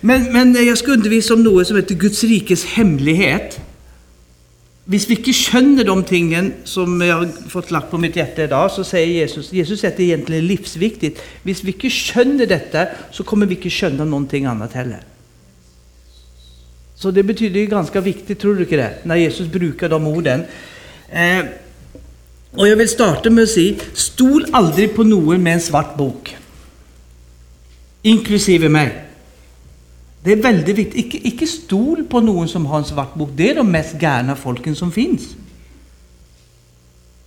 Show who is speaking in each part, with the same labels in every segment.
Speaker 1: Men, men jag ska undervisa om något som heter Guds rikes hemlighet. Hvis vi inte skjønner de tingen som jag har fått lagt på mitt hjärta idag så säger Jesus Jesus sier det egentligen är livsviktigt. Hvis vi inte skjønner detta så kommer vi inte skjønne någonting annat heller. Så det betyder ju ganska viktigt, tror du inte det, När Jesus brukar de orden. Eh, och jag vill starta med att säga, stol aldrig på någon med en svart bok. Inklusive mig. Det är väldigt viktigt. Ikke, ikke stol på någon som har en svart bok. Det är de mest gärna folken som finns.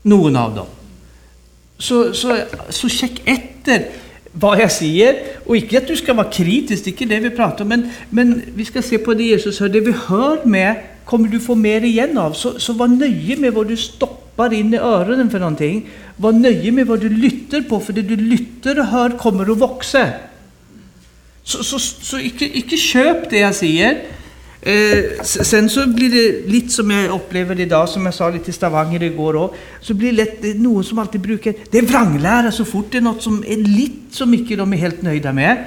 Speaker 1: Någon av dem. Så, så, så check efter vad jag säger. Och inte att du ska vara kritisk, det är inte det vi pratar om. Men, men vi ska se på det Jesus hör. Det vi hör med, kommer du få mer igen av. Så, så var nöje med vad du stoppar in i öronen för någonting. Var nöje med vad du lyssnar på, För det du lyssnar och hör kommer att växa. Så, så, så ikke, ikke, kjøp det jeg sier. Eh, sen så blir det litt som jeg opplever det i dag, som jeg sa litt i Stavanger i går òg. Så blir det lett noen som alltid bruker Det er vranglære så fort det er noe som er litt som ikke de er helt nøyde med.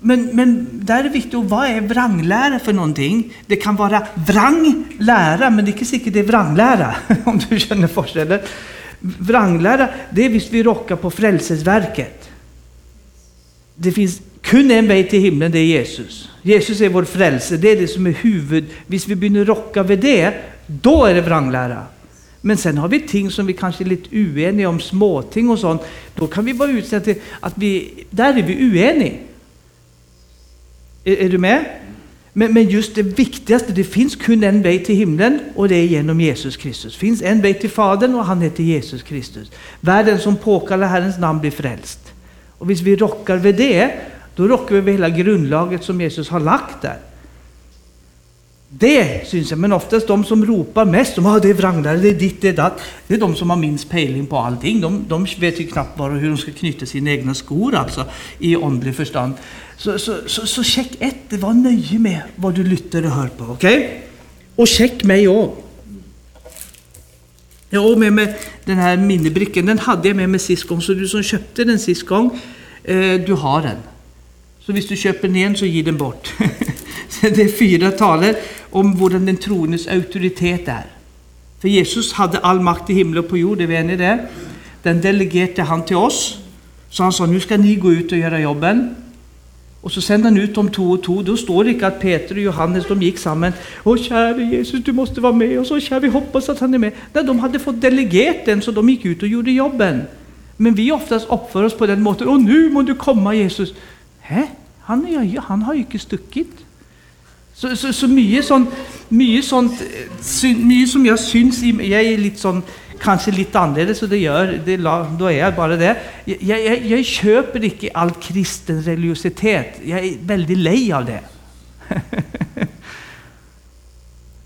Speaker 1: Men, men der er det viktig hva er vranglære for noen ting? Det kan være vrang lære, men det er ikke sikkert det er vranglære. Om du skjønner forskjellen. Vranglære det er hvis vi rokker på Frelsesverket. Det finns kun en väg till himlen, det är Jesus. Jesus är vår frälse, Det är det som är huvud. Visst vi börjar rocka vid det, då är det vranglära. Men sen har vi ting som vi kanske är lite oeniga om, småting och sånt. Då kan vi bara utsätta till att vi där är vi oeniga. Är, är, du med? Men, men, just det viktigaste, Det finns kun en väg till himlen och det är genom Jesus Kristus. Det finns en väg till Fadern och han heter Jesus Kristus. Världen som påkallar Herrens namn blir frälst. Och visst vi rockar vid det, då rockar vi över hela grundlaget som Jesus har lagt där. Det syns jag, men oftast de som ropar mest de att det är vranglära, det är ditt, det är datt, det är de som har minst pejling på allting. De, de vet ju knappt bara hur de ska knyta sina egna skor alltså, i åndelig förstånd. Så, så, så, så check ett, var nöje med vad du lyssnar och hör på. okej? Okay? Och check mig också. Jag har med mig den här minibrickan. den hade jag med mig sist gång, så du som köpte den sist gång, eh, du har den. Så visst du köper den så ge den bort. det är fyra taler om hvordan den troendes autoritet är. För Jesus hade all makt i himmel och på jord, är vi eniga i det? Den delegerade han till oss. Så han sa nu ska ni gå ut och göra jobben. Och så sände han ut dem två och två. Då står det inte att Peter och Johannes de gick samman. Åh käre Jesus, du måste vara med oss.' 'Å, kjære, vi hoppas att han är med.' Nej, De hade fått delegerat den, så de gick ut och gjorde jobben. Men vi oftast uppför oss på den måten. Åh nu må du komma Jesus.' Hæ? Han, han har jo ikke stukket. Så, så, så, mye sånn mye, sånt, mye som jeg syns Jeg er litt sånn kanskje litt annerledes, så det gjør, det, da er jeg bare det. Jeg, jeg, jeg, kjøper ikke all kristen religiøsitet. Jeg er veldig lei av det.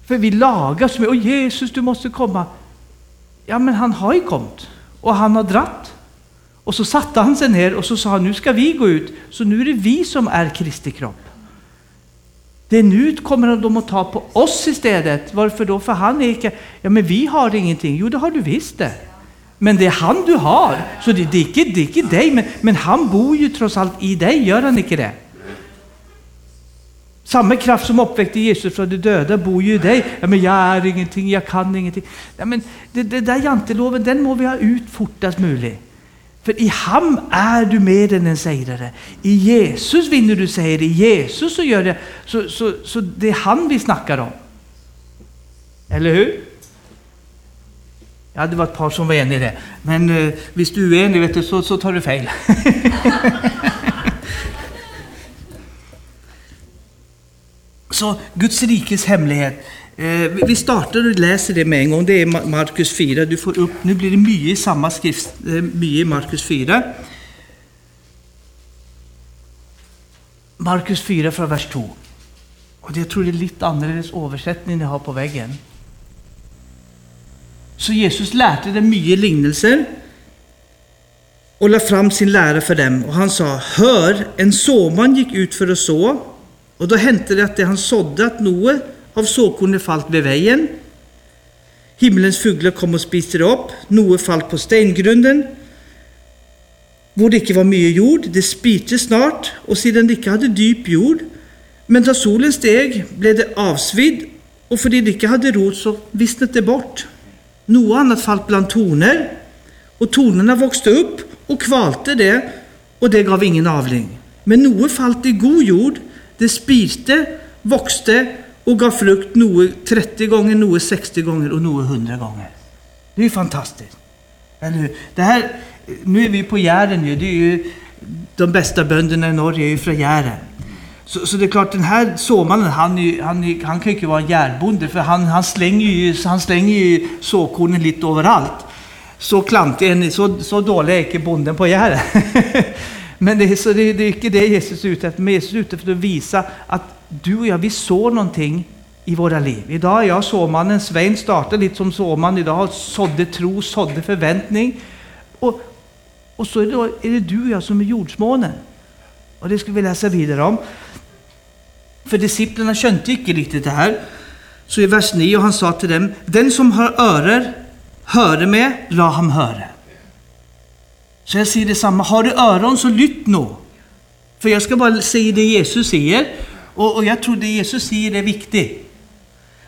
Speaker 1: For vi lager så mye 'Å, Jesus, du måtte komme'. Ja, men han har jo kommet, og han har dratt. Och så satte han sig ner och så sa han nu ska vi gå ut, så nu är det vi som är Kristi kropp. Det nu kommer de att ta på oss istället. Varför då? För han är inte, ja men vi har ingenting. Jo, det har du visst det. Men det är han du har, så det, det, är, inte, det är inte dig. Men, men han bor ju trots allt i dig, gör han inte det? Samma kraft som uppväckte Jesus från de döda bor ju i dig. Ja, men jag är ingenting, jag kan ingenting. Ja, men det, det där janteloven, den må vi ha ut fortast möjligt. För i ham är du mer än en segrare. I Jesus vinner du seger. I Jesus så gör det. Så, så, så det är han vi snackar om. Eller hur? Ja, det var ett par som var eniga i det. Men eh, visst du är enig vet du, så, så tar du fel. så Guds rikes hemlighet. Eh, vi startar och läser det med en gång, Det är Markus 4. Du får upp, nu blir det mye i samma skrift, eh, mye i Markus 4. Markus 4 från vers 2. Och jag tror det är lite annorlunda översättning ni har på väggen. Så Jesus lärde dem mye lignelser och la fram sin lära för dem. och han sa, Hör, en såman gick ut för att så, och då hände det att det han sådde, att noe av såkornet falt ved veien. Himmelens fugler kom og spiste det opp. Noe falt på steingrunnen, hvor det ikke var mye jord. Det spirte snart, og siden det ikke hadde dyp jord, Men da solen steg, ble det avsvidd, og fordi det ikke hadde rot, så visnet det bort. Noe annet falt blant torner, og tornene vokste opp og kvalte det, og det gav ingen avling. Men noe falt i god jord, det spirte, vokste och gav frukt noe 30 gånger, noe 60 gånger och noe 100 gånger. Det är ju fantastiskt. Eller? Det här, nu är vi på Jären ju. Det är ju de bästa bönderna i Norge är ju från Jären. Så, så, det är klart, den här såmannen, han, är, han, är, han kan ju inte vara en järbonde för han, han, slänger ju, han slänger ju såkornen lite överallt. Så klantig, så, så dålig är inte bonden på Jären. Men det, så det, det är inte det Jesus är ute efter. Men Jesus är ute efter att visa att du och jag, vi sår någonting i våra liv. Idag är jag såmannen. Svein startade lite som såman idag. Sådde tro, sådde förväntning. Och, och så är det, är det du och jag som är jordsmånen. Och det ska vi läsa vidare om. För disciplerna skönte inte riktigt det här. Så i vers 9, och han sa till dem, den som har örer, höre med, la ham höra. Så jag säger detsamma, har du öron så lytt nu. För jag ska bara säga det Jesus säger, och, och jag tror det Jesus säger är viktigt.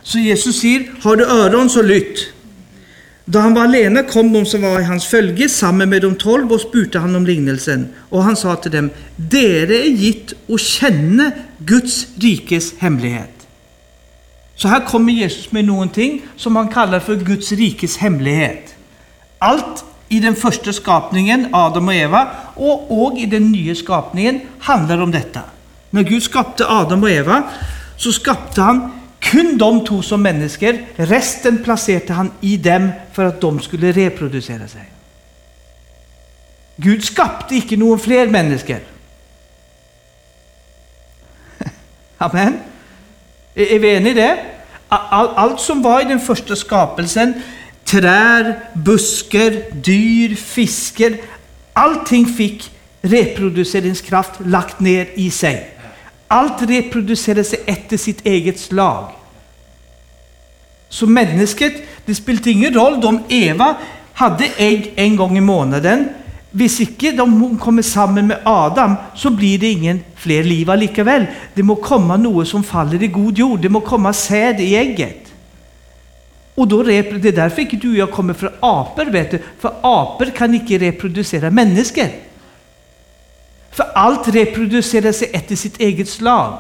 Speaker 1: Så Jesus säger, har du öron så lytt. Då han var alene kom de som var i hans följe samman med de tolv och spurte han om lignelsen. Och han sa till dem, dere är gitt och känna Guds rikes hemlighet. Så här kommer Jesus med någonting som han kallar för Guds rikes hemlighet. Allt i den första skapningen, Adam och Eva, och, och i den nya skapningen handlar om detta. När Gud skapade Adam och Eva så skapade han kun de två som människor. Resten placerade han i dem för att de skulle reproducera sig. Gud skapade inte någon fler människor. Amen. Är vi eniga i det? Allt som var i den första skapelsen Trär, buskar, dyr, fiskar. Allting fick reproduceringskraft lagt ner i sig. Allt reproducerade sig efter sitt eget slag. Så människan, det spelade ingen roll om Eva hade ägg en gång i månaden. Om inte de kommer samman med Adam, så blir det ingen fler liv likaväl. Det må komma något som faller i god jord. Det må komma säd i ägget. Och då det är därför inte du och jag kommer från apor, vet du. För apor kan inte reproducera människor. För allt reproducerar sig efter sitt eget slag.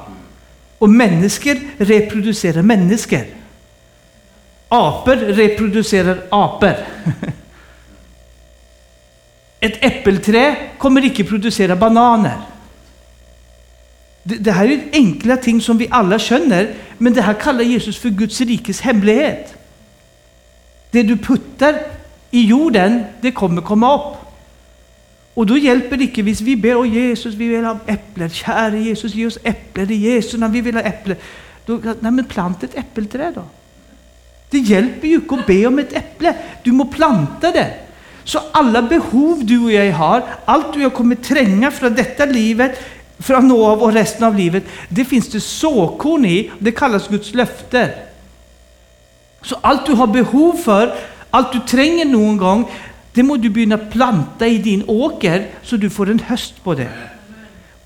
Speaker 1: Och människor reproducerar människor. Apor reproducerar apor. Ett äppelträ kommer inte producera bananer. Det, det här är enkla ting som vi alla känner, men det här kallar Jesus för Guds rikes hemlighet. Det du puttar i jorden, det kommer komma upp. Och då hjälper det inte hvis vi ber, åh Jesus, vi vill ha äpplen. Käre Jesus, ge oss äpplen i Jesu namn, vi vill ha äpplen. Då, nej men planta ett äppelträd då. Det hjälper ju inte att be om ett äpple. Du må planta det. Så alla behov du och jag har, allt du och jag kommer tränga från detta livet, från nå av och resten av livet, det finns det såkorn i. Det kallas Guds löfter. Så allt du har behov för, allt du tränger någon gång, det må du börja planta i din åker så du får en höst på det.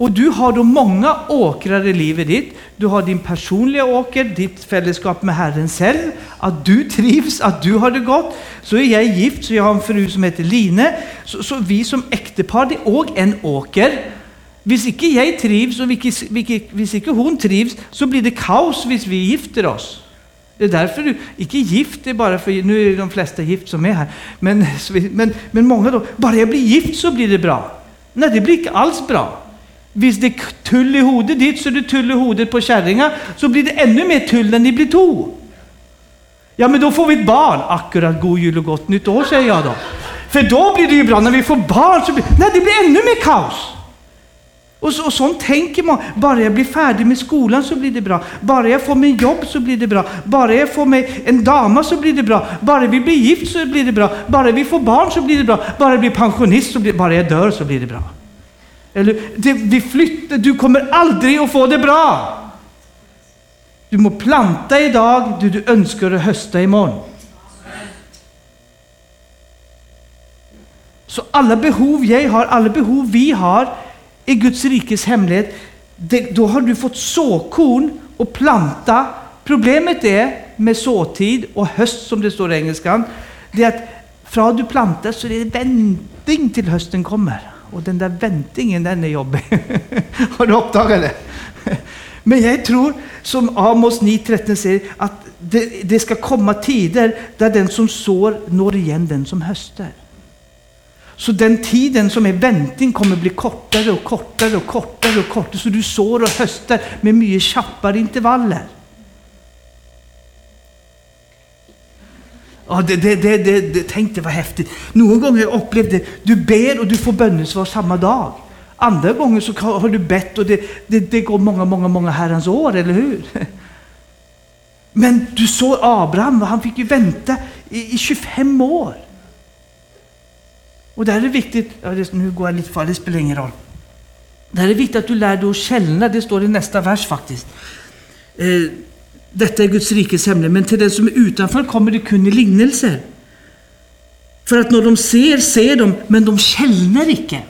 Speaker 1: Och du har då många åkrar i livet ditt. Du har din personliga åker, ditt fällskap med Herren själv, att du trivs, att du har det gott. Så är jag gift, så jag har en fru som heter Line. Så, så vi som äktepar, det är också en åker. Hvis inte jag trivs och hvis inte hon trivs, så blir det kaos om vi gifter oss. Det är därför du, icke gift det är bara för, nu är de flesta gift som är här, men, men, men många då, bara jag blir gift så blir det bra. Nej, det blir inte alls bra. Visst, det är tull i hodet ditt så är det tull i hodet på kärringar, så blir det ännu mer tull när ni blir två. Ja, men då får vi ett barn. Akkurat god jul och gott nytt år, säger jag då. För då blir det ju bra, när vi får barn så blir, nej, det blir ännu mer kaos. Och, så, och sånt tänker man. Bara jag blir färdig med skolan så blir det bra. Bara jag får mig jobb så blir det bra. Bara jag får mig en dama så blir det bra. Bara vi blir gift så blir det bra. Bara vi får barn så blir det bra. Bara jag blir pensionist så blir Bara jag dör så blir det bra. Eller, det, vi flyttar, du kommer aldrig att få det bra. Du må planta idag det du önskar att hösta imorgon. Så alla behov jag har, alla behov vi har, är Guds rikes hemlighet. det, då har du fått såkorn och planta. Problemet är med såtid och höst som det står i engelskan, det är att från du plantar så är det vänting till hösten kommer. Och den där väntingen, den är jobbig. har du uppdagat det? Men jag tror, som Amos 9.13 säger, att det, det, ska komma tider där den som sår når igen den som höstar. Så den tiden som är väntning kommer bli kortare och kortare och kortare och kortare. Så du sår och höstar med mycket tjappare intervaller. Ja, det, det, det, det, det, tänk det var häftigt. Någon gång har jag upplevt det. Du ber och du får bönesvar samma dag. Andra gånger så har du bett och det, det, det går många, många, många herrans år, eller hur? Men du såg Abraham, han fick ju vänta i, i 25 år. Och det här är viktigt, ja, det, nu går jag lite för det spelar ingen roll. Det här är viktigt att du lär dig att källna, det står i nästa vers faktiskt. Eh, detta är Guds rikes hemlighet, men till den som är utanför kommer det kun i lignelser. För att när de ser, ser de, men de känner icke.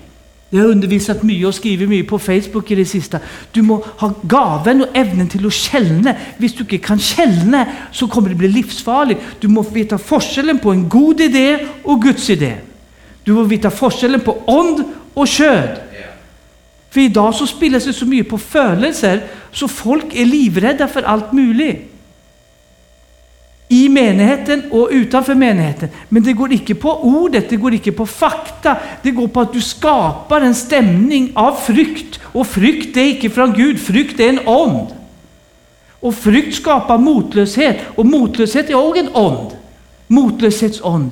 Speaker 1: Jag har undervisat mycket och skrivit mycket på Facebook i det sista. Du må ha gaven och ämnen till att källna. Visst du inte kan källna så kommer det bli livsfarligt. Du måste veta forskellen på en god idé och Guds idé. Du måste veta forskellen på ond och köd. För idag så spelas det så mycket på födelser så folk är livrädda för allt möjligt i menigheten och utanför menigheten. Men det går inte på ordet, det går inte på fakta. Det går på att du skapar en stämning av frykt. Och frykt är inte från Gud, frykt är en ond. Och frykt skapar motlöshet och motlöshet är också en ond. Motlöshetsond.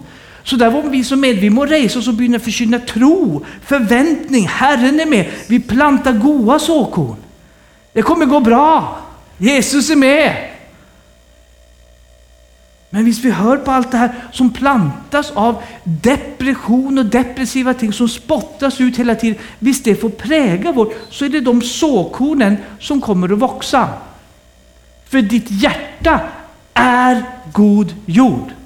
Speaker 1: Så där var vi som med, vi må resa oss och börja förkynna tro, förväntning, Herren är med. Vi plantar goda såkorn. Det kommer gå bra. Jesus är med. Men visst vi hör på allt det här som plantas av depression och depressiva ting som spottas ut hela tiden. Visst det får präga vårt, så är det de såkornen som kommer att växa. För ditt hjärta är god jord.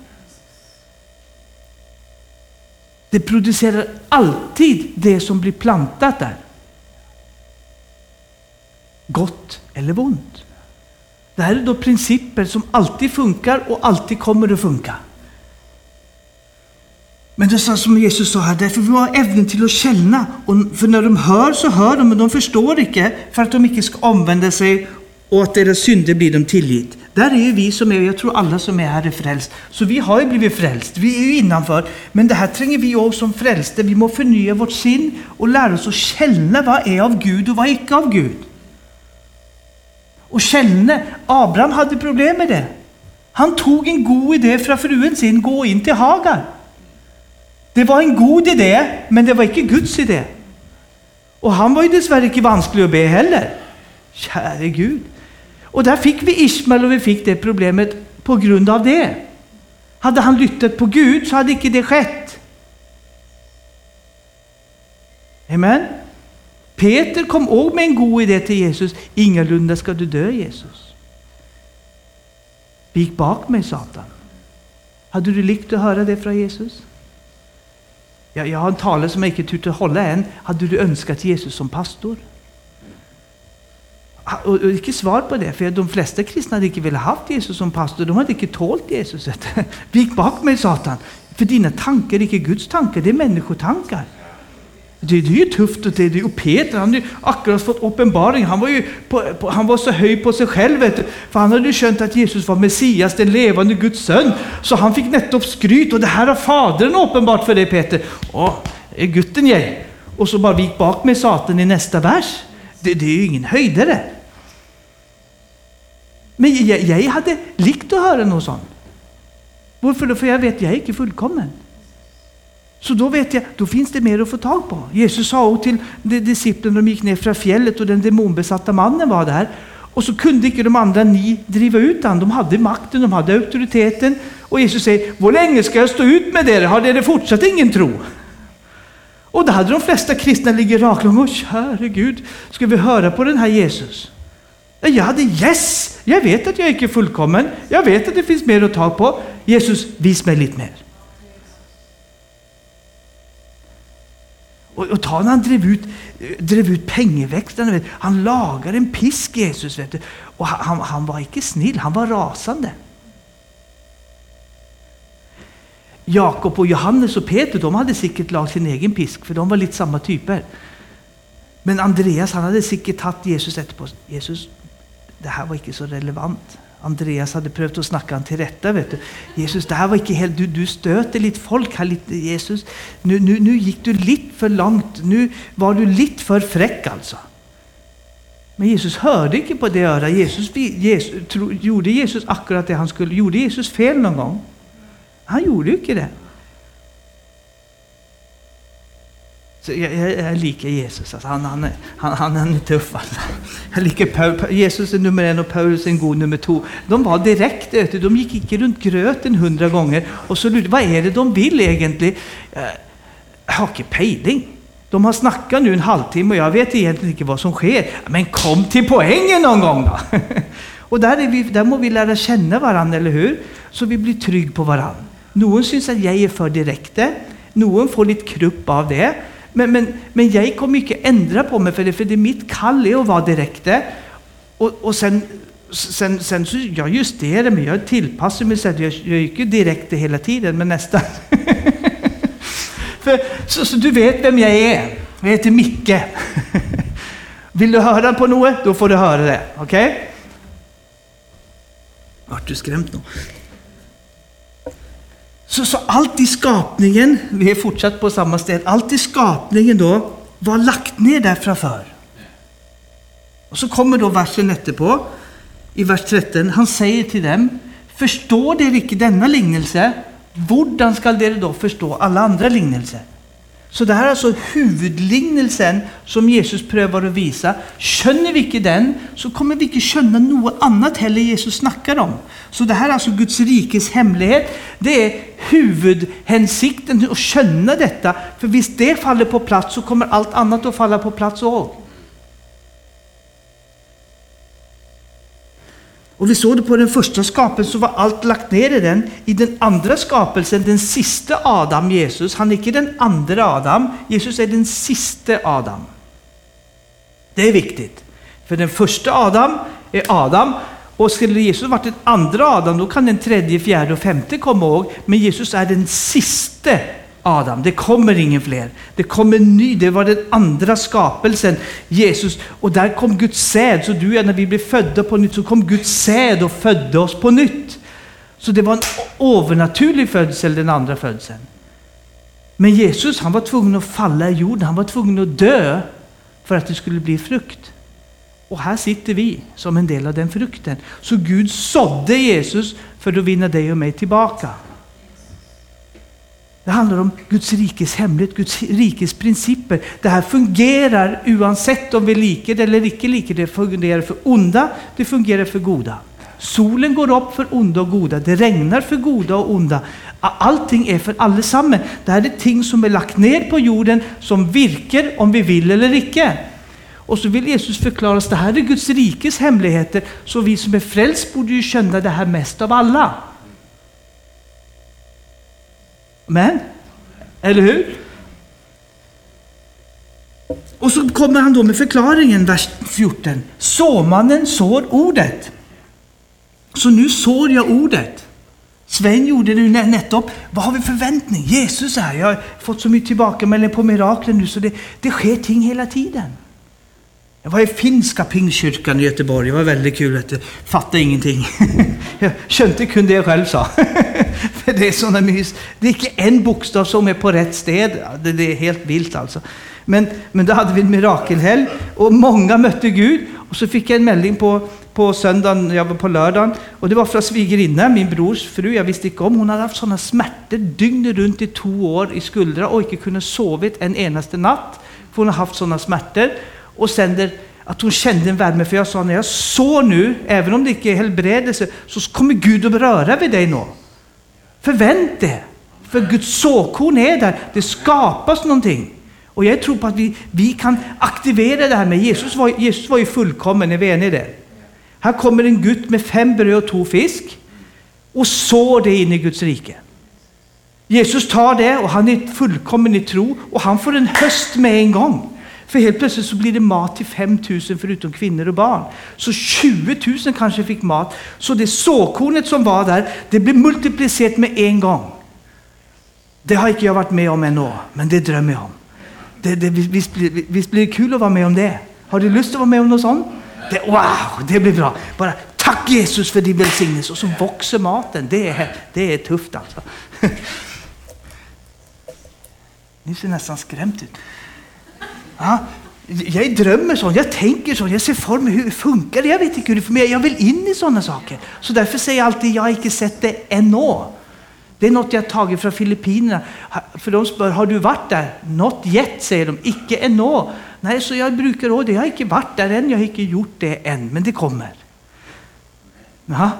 Speaker 1: Det producerar alltid det som blir plantat där. Gott eller ont. Det här är då principer som alltid funkar och alltid kommer att funka. Men det är som Jesus sa här, därför vi har ämnen till att känna. Och för när de hör så hör de, men de förstår inte för att de inte ska omvända sig och att deras synder blir dem tillgitt. Där är ju vi som är, jag tror alla som är här är frälst. Så vi har ju blivit frälst, vi är ju innanför. Men det här tränger vi också som frälste. Vi må förnya vårt sinn och lära oss att känna vad är av Gud och vad är icke av Gud. Och känna, Abraham hade problem med det. Han tog en god idé från fruen sin, gå in till Hagar. Det var en god idé, men det var inte Guds idé. Och han var ju dessvärre inte vansklig att be heller. Käre Gud. Och där fick vi Ismael och vi fick det problemet på grund av det. Hade han lyttat på Gud så hade inte det skett. Amen. Peter kom också med en god idé till Jesus. Ingalunda ska du dö Jesus. Vik bak mig Satan. Hade du likt att höra det från Jesus? Jag, jag har en tale som jag inte turt hålla än. Hade du önskat Jesus som pastor? Och, och inte svar på det, för de flesta kristna hade inte velat ha Jesus som pastor. De hade inte tålt Jesus. Vik bak mig Satan. För dina tankar är inte Guds tankar, det är människotankar. Det, det är ju tufft. Och, det, det, och Peter han hade ju akkurat fått uppenbaring. Han var ju på, på, han var så höjd på sig själv. Vet du. För han hade ju känt att Jesus var Messias, den levande Guds son. Så han fick nettopp skryt. Och det här har Fadern uppenbart för dig Peter. Åh, är gutten jag? Och så bara vik bak med Satan i nästa vers. Det, det är ju ingen höjdare. Men jag, jag hade likt att höra något sånt. Varför då? För jag vet, jag är inte fullkommen. Så då vet jag, då finns det mer att få tag på. Jesus sa till disciplen, de gick ner från fjället och den demonbesatta mannen var där. Och så kunde inte de andra ni driva ut honom. De hade makten, de hade auktoriteten. Och Jesus säger, hur länge ska jag stå ut med er? Har ni fortsatt ingen tro? Och då hade de flesta kristna ligger raklång. Åh herregud, ska vi höra på den här Jesus? Jag hade yes! Jag vet att jag inte är fullkommen. Jag vet att det finns mer att ta på. Jesus, vis mig lite mer. Och, och ta när han drev ut, eh, drev ut pengeväxlarna. Han lagade en pisk, Jesus. Vet du. Och han, han var inte snill, han var rasande. Jakob och Johannes och Peter de hade säkert lagt sin egen pisk, för de var lite samma typer. Men Andreas han hade säkert tagit Jesus efterpå. Jesus, det här var inte så relevant. Andreas hade prövat att snacka han till rätta. Vet du. Jesus, det här var inte helt, du, du stöter lite folk här. Lite, Jesus, nu, nu, nu gick du lite för långt. Nu var du lite för fräck alltså. Men Jesus hörde inte på det örat. Jesus, Jesus, tro, gjorde Jesus akkurat det han skulle? Gjorde Jesus fel någon gång? Han gjorde ju inte det. Så jag, jag, jag liker Jesus. Alltså han, han, han, han, han är tuff. Alltså. Jag liker Paul, Jesus är nummer en och Paulus är en god nummer två. De var direkt ute. De gick inte runt gröten hundra gånger. Och så vad är det de vill egentligen? Eh, jag har inte pejling. De har snackat nu en halvtimme och jag vet egentligen inte vad som sker. Men kom till poängen någon gång då! Och där, är vi, där må vi lära känna varandra, eller hur? Så vi blir trygga på varandra. Någon syns att jag är för direkte. Någon får lite krupp av det. Men, men, men jag kommer inte ändra på mig för det, för det är mitt kall är att vara direkte. Och, och sen, sen, sen så jag justerar mig, jag tillpassar mig. Så jag, jag är inte direkt hela tiden, men nästan. för, så, så, du vet vem jag är. Jag heter Micke. Vill du höra på något, då får du höra det. Okej? Okay? Vart du skrämd nu? Så, så allt i skapningen, vi är fortsatt på samma ställe, allt i skapningen då var lagt ner där framför. Och så kommer då versen efterpå, i vers 13, han säger till dem, förstår de icke denna lignelse, hvordan skall de då förstå alla andra lignelser? Så det här är alltså huvudlignelsen som Jesus prövar att visa. Känner vi inte den så kommer vi inte känna något annat heller Jesus snackar om. Så det här är alltså Guds rikes hemlighet. Det är huvudhänsikten att känna detta. För visst det faller på plats så kommer allt annat att falla på plats också. Och vi såg det på den första skapelsen så var allt lagt ner i den. I den andra skapelsen, den sista Adam, Jesus, han är inte den andra Adam, Jesus är den sista Adam. Det är viktigt. För den första Adam är Adam och skulle Jesus varit den andra Adam, då kan den tredje, fjärde och femte komma ihåg. Men Jesus är den sista Adam. Det kommer ingen fler. Det kommer en ny. Det var den andra skapelsen, Jesus. Och där kom Guds säd. Så du och jag, när vi blev födda på nytt, så kom Guds säd och födde oss på nytt. Så det var en övernaturlig födsel, den andra födseln. Men Jesus, han var tvungen att falla i jorden. Han var tvungen att dö för att det skulle bli frukt. Och här sitter vi som en del av den frukten. Så Gud sådde Jesus för att vinna dig och mig tillbaka. Det handlar om Guds rikes hemlighet, Guds rikes principer. Det här fungerar oavsett om vi liker det eller icke liker det. Det fungerar för onda, det fungerar för goda. Solen går upp för onda och goda, det regnar för goda och onda. Allting är för allesammans. Det här är ting som är lagt ner på jorden som virker om vi vill eller icke. Och så vill Jesus förklara att det här är Guds rikes hemligheter, så vi som är frälst borde ju känna det här mest av alla. Men, eller hur? Och så kommer han då med förklaringen, vers 14. Såmannen sår ordet. Så nu sår jag ordet. Sven gjorde det nettopp. Vad har vi förväntning? Jesus är här. Jag har fått så mycket tillbakemelding på mirakler nu så det, det sker ting hela tiden. Jag var i finska pingstkyrkan i Göteborg. Det var väldigt kul. Att jag fattade ingenting. jag kände kunde jag själv sa. För det är sådana mys. Det är inte en bokstav som är på rätt sted. Det, är helt vilt alltså. Men, men då hade vi en mirakelhelg och många mötte Gud. Och så fick jag en melding på, på söndagen, jag var på lördagen. Och det var från svigerinna, min brors fru. Jag visste inte om. Hon hade haft sådana smärtor dygnet runt i två år i skuldra och inte kunnat sovit en enaste natt. För hon har haft sådana smärtor och sen att hon kände en värme. För jag sa, när jag såg nu, även om det inte är helbredelse, så kommer Gud att röra vid dig nu. Förvänt det. För Guds såkorn är där. Det skapas någonting. Och jag tror på att vi, vi kan aktivera det här med Jesus var, Jesus var ju fullkommen, är vi eniga i det? Här kommer en Gud med fem bröd och två fisk och sår det in i Guds rike. Jesus tar det och han är fullkommen i tro och han får en höst med en gång. För helt plötsligt så blir det mat till 5 000 förutom kvinnor och barn. Så 20 000 kanske fick mat. Så det såkornet som var där, det blev multiplicerat med en gång. Det har inte jag varit med om ännu, men det drömmer jag om. Det, det, visst, visst blir det kul att vara med om det? Har du lust att vara med om något sånt? Det, wow, det blir bra. Bara tack Jesus för din välsignelse och så växer maten. Det är, det är tufft alltså. Ni ser nästan skrämt ut. Ja, jag drömmer sånt, jag tänker så, jag ser för mig hur det funkar. Jag vet inte hur det funkar, jag vill in i sådana saker. Så därför säger jag alltid, jag har inte sett det ännu. Det är något jag tagit från Filippinerna. För de spör, har du varit där? Not yet, säger de. Icke ännu. Nej, så jag brukar råda. Jag har inte varit där än, jag har inte gjort det än, men det kommer. Aha.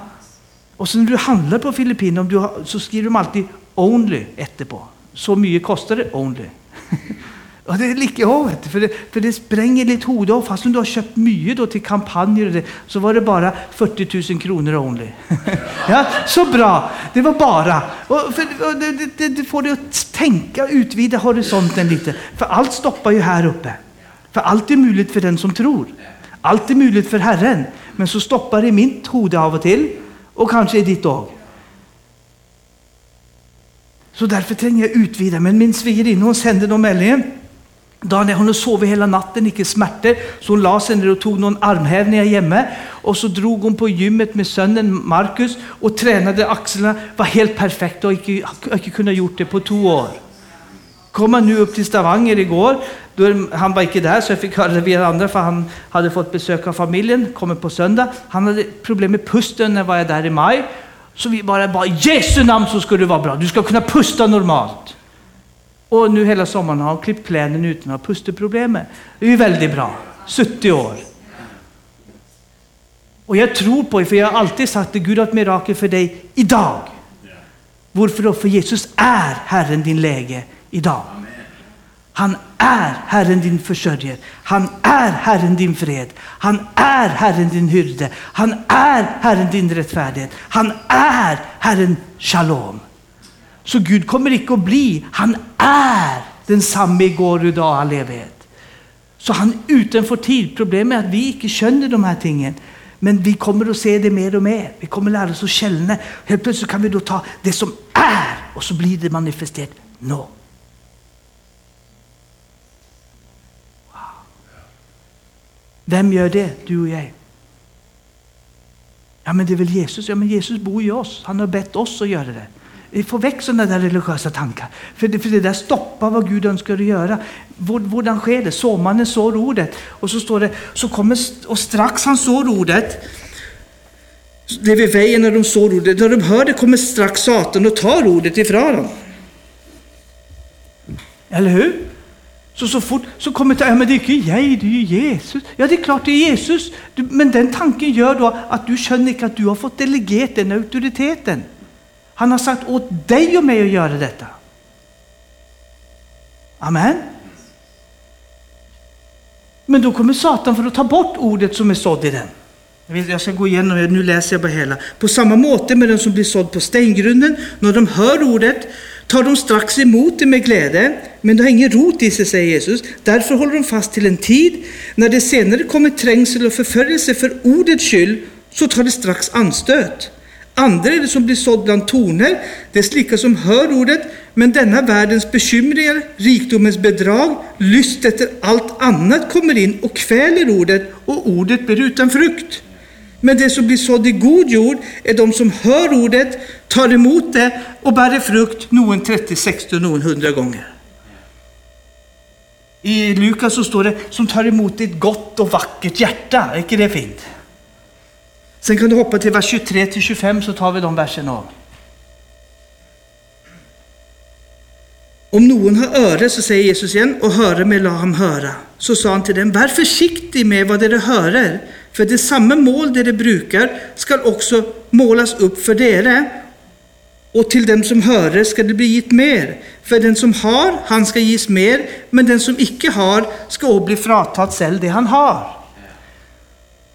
Speaker 1: Och så när du handlar på Filippinerna så skriver de alltid only efterpå. Så mycket kostar det only. Ja, det är lika hårt, för det, for det spränger hodet òg. Fast du har köpt mycket da, till kampanjer och det, så var det bara 40 000 kronor only. ja, så bra! Det var bara. Og, for, og det, det, det, får dig att tänka utvide horisonten lite. För allt stoppar ju här uppe. För allt är möjligt för den som tror. Allt är möjligt för Herren. Men så stoppar det mitt hode av och till. Och kanske i ditt òg. Så därför tränger jag utvide. Men min svigerinne hon nå meldingen. Daniel hon sov hela natten, icke smärtor, så hon la sig ner och tog någon armhävningar hemma. Och så drog hon på gymmet med sonen Markus och tränade axlarna. Var helt perfekt och inte, inte kunnat gjort det på två år. Kom han nu upp till Stavanger igår. Då, han var inte där så jag fick höra det via andra för han hade fått besök av familjen, kommer på söndag. Han hade problem med pusten när var jag där i maj. Så vi bara, bara i Jesu namn så ska du vara bra. Du ska kunna pusta normalt. Och nu hela sommaren har han klippt kläderna utan att ha pusteproblem. Det är ju väldigt bra. 70 år. Och jag tror på det, för jag har alltid sagt att Gud har ett mirakel för dig idag. Varför då? För Jesus är Herren din läge idag. Han är Herren din försörjare. Han är Herren din fred. Han är Herren din hyrde. Han är Herren din rättfärdighet. Han är Herren shalom. Så Gud kommer inte att bli, han är densamme igår, idag, all evighet. Så han utanför tid. Problemet är att vi inte känner de här tingen. Men vi kommer att se det mer och mer. Vi kommer att lära oss att känna. Helt plötsligt kan vi då ta det som är och så blir det manifesterat nå. Wow. Vem gör det? Du och jag. Ja, men det är väl Jesus? Ja, men Jesus bor i oss. Han har bett oss att göra det. Vi får väck sådana där religiösa tankar. För det, för det där stoppar vad Gud önskar att göra. Hur sker det? Såmannen sår ordet. Och så står det, så kommer, och strax han sår ordet, det är vid vägen när de sår ordet, när de hör det kommer strax Satan och tar ordet ifrån dem. Eller hur? Så, så fort så kommer det, ja men det är inte jag, det är ju Jesus. Ja det är klart det är Jesus. men den tanken gör då att du känner inte att du har fått delegerat den auktoriteten. Han har sagt åt dig och mig att göra detta. Amen. Men då kommer Satan för att ta bort ordet som är sådd i den. Jag ska gå igenom det, nu läser jag bara hela. På samma måte med den som blir sådd på stengrunden, när de hör ordet tar de strax emot det med glädje, men det har ingen rot i sig, säger Jesus. Därför håller de fast till en tid. När det senare kommer trängsel och förföljelse för ordets skull, så tar det strax anstöt. Andra är det som blir sådd bland torner, det är slika som hör ordet, men denna världens bekymringar, rikdomens bedrag, lyst efter allt annat kommer in och kväler ordet och ordet blir utan frukt. Men det som blir sådd i god jord är de som hör ordet, tar emot det och bär frukt, någon 30, 60 och någon 100 gånger. I Lukas så står det som tar emot ett gott och vackert hjärta. Är inte det fint? Sen kan du hoppa till vers 23 till 25 så tar vi de verserna. Om någon har öre, så säger Jesus igen, och höra med lam höra. Så sa han till dem, var försiktig med vad dere hörer, för det samma mål dere brukar skall också målas upp för dere. Och till dem som hörer ska det bli gitt mer. För den som har, han ska ges mer, men den som icke har ska också bli fratatt själv det han har.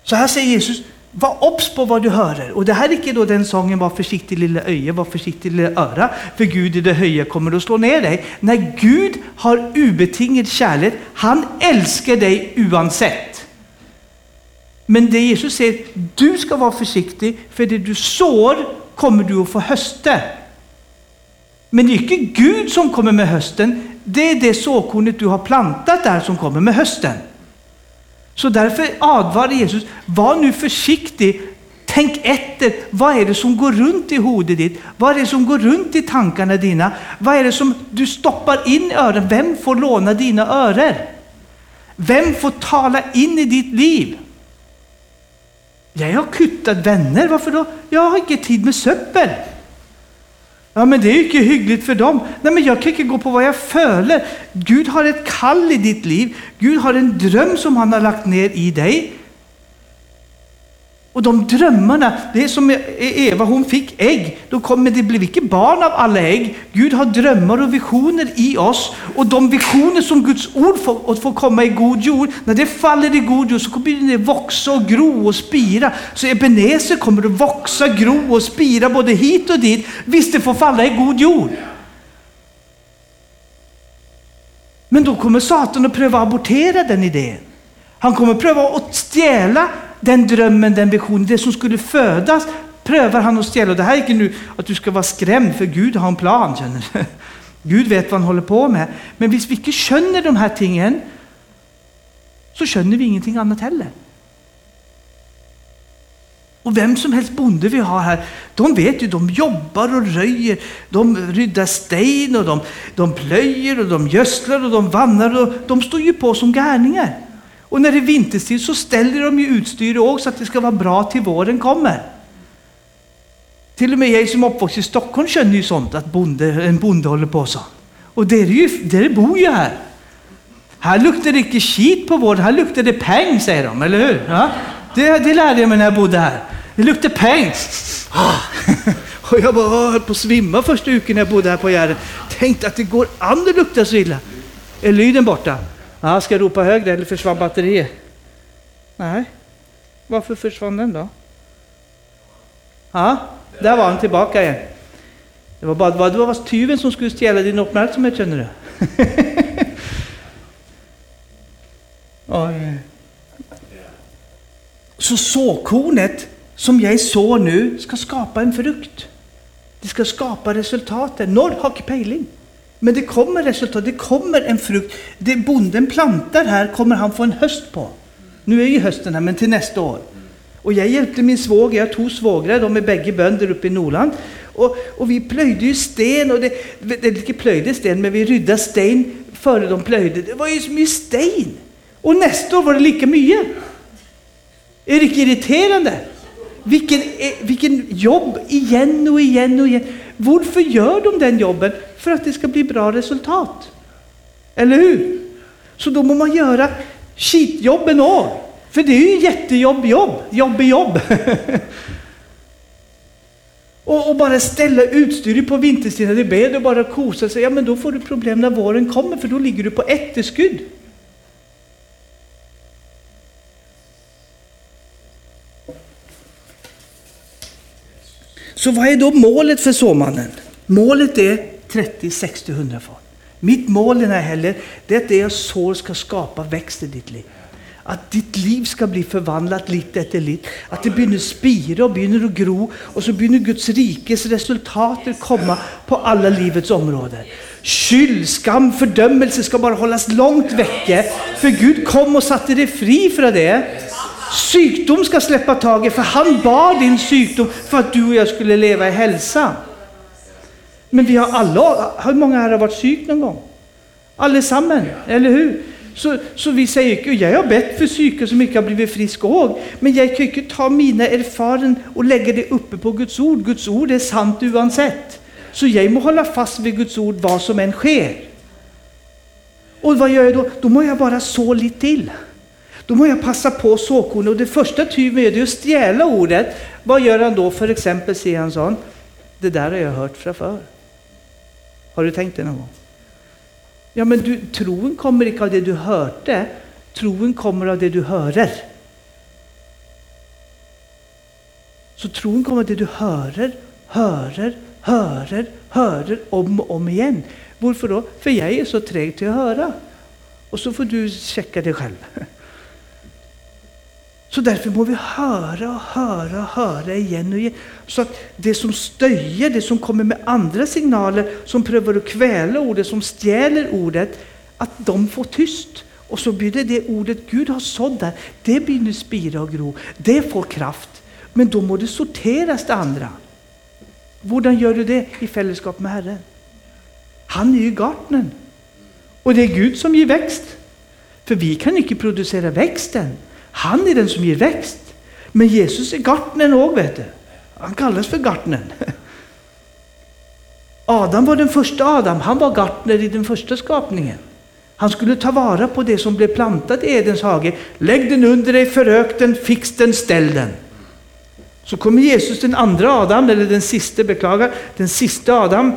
Speaker 1: Så här säger Jesus, var obs på vad du hör. Och det här är inte då den sången Var försiktig lilla öje, var försiktig lilla öra, för Gud i det höje kommer att slå ner dig. När Gud har ubetingad kärlek, han älskar dig oavsett. Men det Jesus säger, du ska vara försiktig, för det du sår kommer du att få hösta. Men det är inte Gud som kommer med hösten, det är det såkornet du har plantat där som kommer med hösten. Så därför advarar Jesus, var nu försiktig, tänk efter, vad är det som går runt i huvudet ditt? Vad är det som går runt i tankarna dina? Vad är det som du stoppar in i öronen? Vem får låna dina öron? Vem får tala in i ditt liv? Jag har kuttat vänner, varför då? Jag har inte tid med söppel. Ja, men det är ju inte hyggligt för dem. Nej, men jag kan inte gå på vad jag följer. Gud har ett kall i ditt liv. Gud har en dröm som han har lagt ner i dig. Och de drömmarna, det är som Eva, hon fick ägg. Då kommer det blev inte barn av alla ägg. Gud har drömmar och visioner i oss. Och de visioner som Guds ord får, får komma i god jord, när det faller i god jord så kommer det växa och gro och spira. Så Ebenezer kommer att växa, gro och spira både hit och dit, visst det får falla i god jord. Men då kommer Satan att pröva att abortera den idén. Han kommer att pröva att stjäla den drömmen, den visionen, det som skulle födas prövar han att stjäla. Det här är inte nu att du ska vara skrämd, för Gud har en plan. Känner du? Gud vet vad han håller på med. Men om vi inte känner de här tingen så känner vi ingenting annat heller. Och vem som helst bonde vi har här, de vet ju, de jobbar och röjer, de ryddar sten och de, de plöjer och de gödslar och de vannar och de står ju på som gärningar. Och när det är vintertid så ställer de ju utstyr också så att det ska vara bra till våren kommer. Till och med jag som är uppvuxen i Stockholm känner ju sånt, att bonde, en bonde håller på så. Och det är ju, det bor ju här. Här luktar det inte skit på våren, här luktar det peng, säger de, eller hur? Ja? Det, det lärde jag mig när jag bodde här. Det luktar peng. Och jag bara ah, höll på att svimma första uken när jag bodde här på gärdet. Tänkte att det går an att lukta så illa. Är lyden borta? Ja, ska jag ropa högre eller försvann batteriet? Nej. Varför försvann den då? Ja, där var han tillbaka igen. Det var bara det var tyven som skulle stjäla din uppmärksamhet känner du. Så såkornet som jag sår nu ska skapa en frukt. Det ska skapa resultatet. Norr har pejling. Men det kommer resultat, det kommer en frukt. Det bonden plantar här kommer han få en höst på. Nu är ju hösten här, men till nästa år. Och jag hjälpte min svåger, jag tog svågrar, de är bägge bönder uppe i Norland. Och, och vi plöjde ju sten, och det, det, inte plöjde sten, men vi ryddade sten före de plöjde. Det var ju så mycket sten. Och nästa år var det lika mycket. Är det inte irriterande? Vilken, eh, vilken jobb igen och igen och igen. Varför gör de den jobben? För att det ska bli bra resultat. Eller hur? Så då må man göra skitjobben också, För det är ju jättejobb, jobb, jobb jobb. och, och, bara ställa utstyr på vintersidan. det är bättre att bara kosa sig. Ja, men då får du problem när våren kommer, för då ligger du på etterskydd. Så vad är då målet för såmannen? Målet är 30, 60, 100 fat. Mitt mål den här helgen det är att jag sår ska skapa växt i ditt liv. Att ditt liv ska bli förvandlat lite efter lite. Att det börjar spira och börjar att gro. Och så börjar Guds rikes resultat komma på alla livets områden. Skyld, skam, fördömelse ska bara hållas långt väcke. För Gud kom och satte dig fri från det. Sjukdom ska släppa taget, för han bar din sjukdom för att du och jag skulle leva i hälsa. Men vi har alla, hur många här har varit sjuk någon gång? Allesammans, eller hur? Så, så vi säger, jag har bett för psyke som inte har blivit frisk och men jag kan inte ta mina erfarenheter och lägga det uppe på Guds ord. Guds ord är sant oavsett. Så jag måste hålla fast vid Guds ord vad som än sker. Och vad gör jag då? Då må jag bara så lite till. Då må jag passa på såkornet och det första tyven är att stjäla ordet. Vad gör han då? För exempel säger han sån, det där har jag hört från förr. Har du tänkt det någon gång? Ja, men du, troen kommer inte av det du hörde, troen kommer av det du hörer. Så tron kommer av det du hörer, hörer, hörer, hörer om och om igen. Varför då? För jag är så trög till att höra. Och så får du checka det själv. Så därför må vi höra och höra och höra igen och igen. Så att det som stöjer, det som kommer med andra signaler, som prövar att kväla ordet, som stjäler ordet, att de får tyst. Och så blir det det ordet Gud har sått där, det blir nu spira och gro. Det får kraft. Men då må det sorteras det andra. Hur gör du det i fällskap med Herren? Han är ju gartnern. Och det är Gud som ger växt. För vi kan inte producera växten. Han är den som ger växt. Men Jesus är gartnern också, vet du. Han kallas för gartnern. Adam var den första Adam, han var gartner i den första skapningen. Han skulle ta vara på det som blev plantat i Edens hage. Lägg den under dig, förök den, fix den, ställ den. Så kommer Jesus, den andra Adam, eller den sista, beklagar, den sista Adam,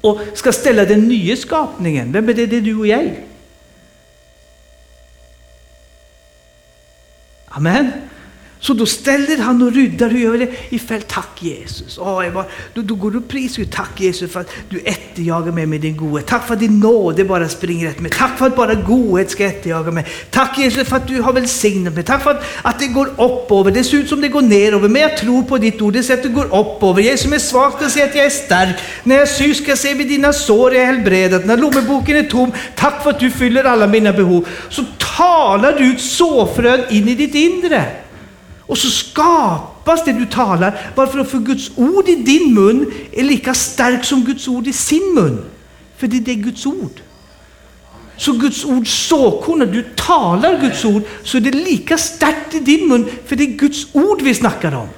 Speaker 1: och ska ställa den nya skapningen. Vem är det? Det är du och jag. Amen. Så då ställer han och ryddar och gör det i fält. Tack Jesus. Oh, jag bara, då, då går du och prisar Tack Jesus för att du efterjagar mig med din godhet. Tack för att din nåde bara springer efter mig. Tack för att bara godhet ska efterjaga mig. Tack Jesus för att du har välsignat mig. Tack för att, att det går upp över. Det ser ut som det går ner över. Men jag tror på ditt ord. Det ser att det går upp över. Jag som är svag ska se att jag är stark. När jag syr ska jag se med dina sår är helbredat. När lommeboken är tom. Tack för att du fyller alla mina behov. Så talar du ut såfrön in i ditt inre. Och så skapas det du talar. Varför? För Guds ord i din mun är lika starkt som Guds ord i sin mun. För det är Guds ord. Så Guds ord såkorn, när du talar Guds ord, så är det lika starkt i din mun, för det är Guds ord vi snackar om.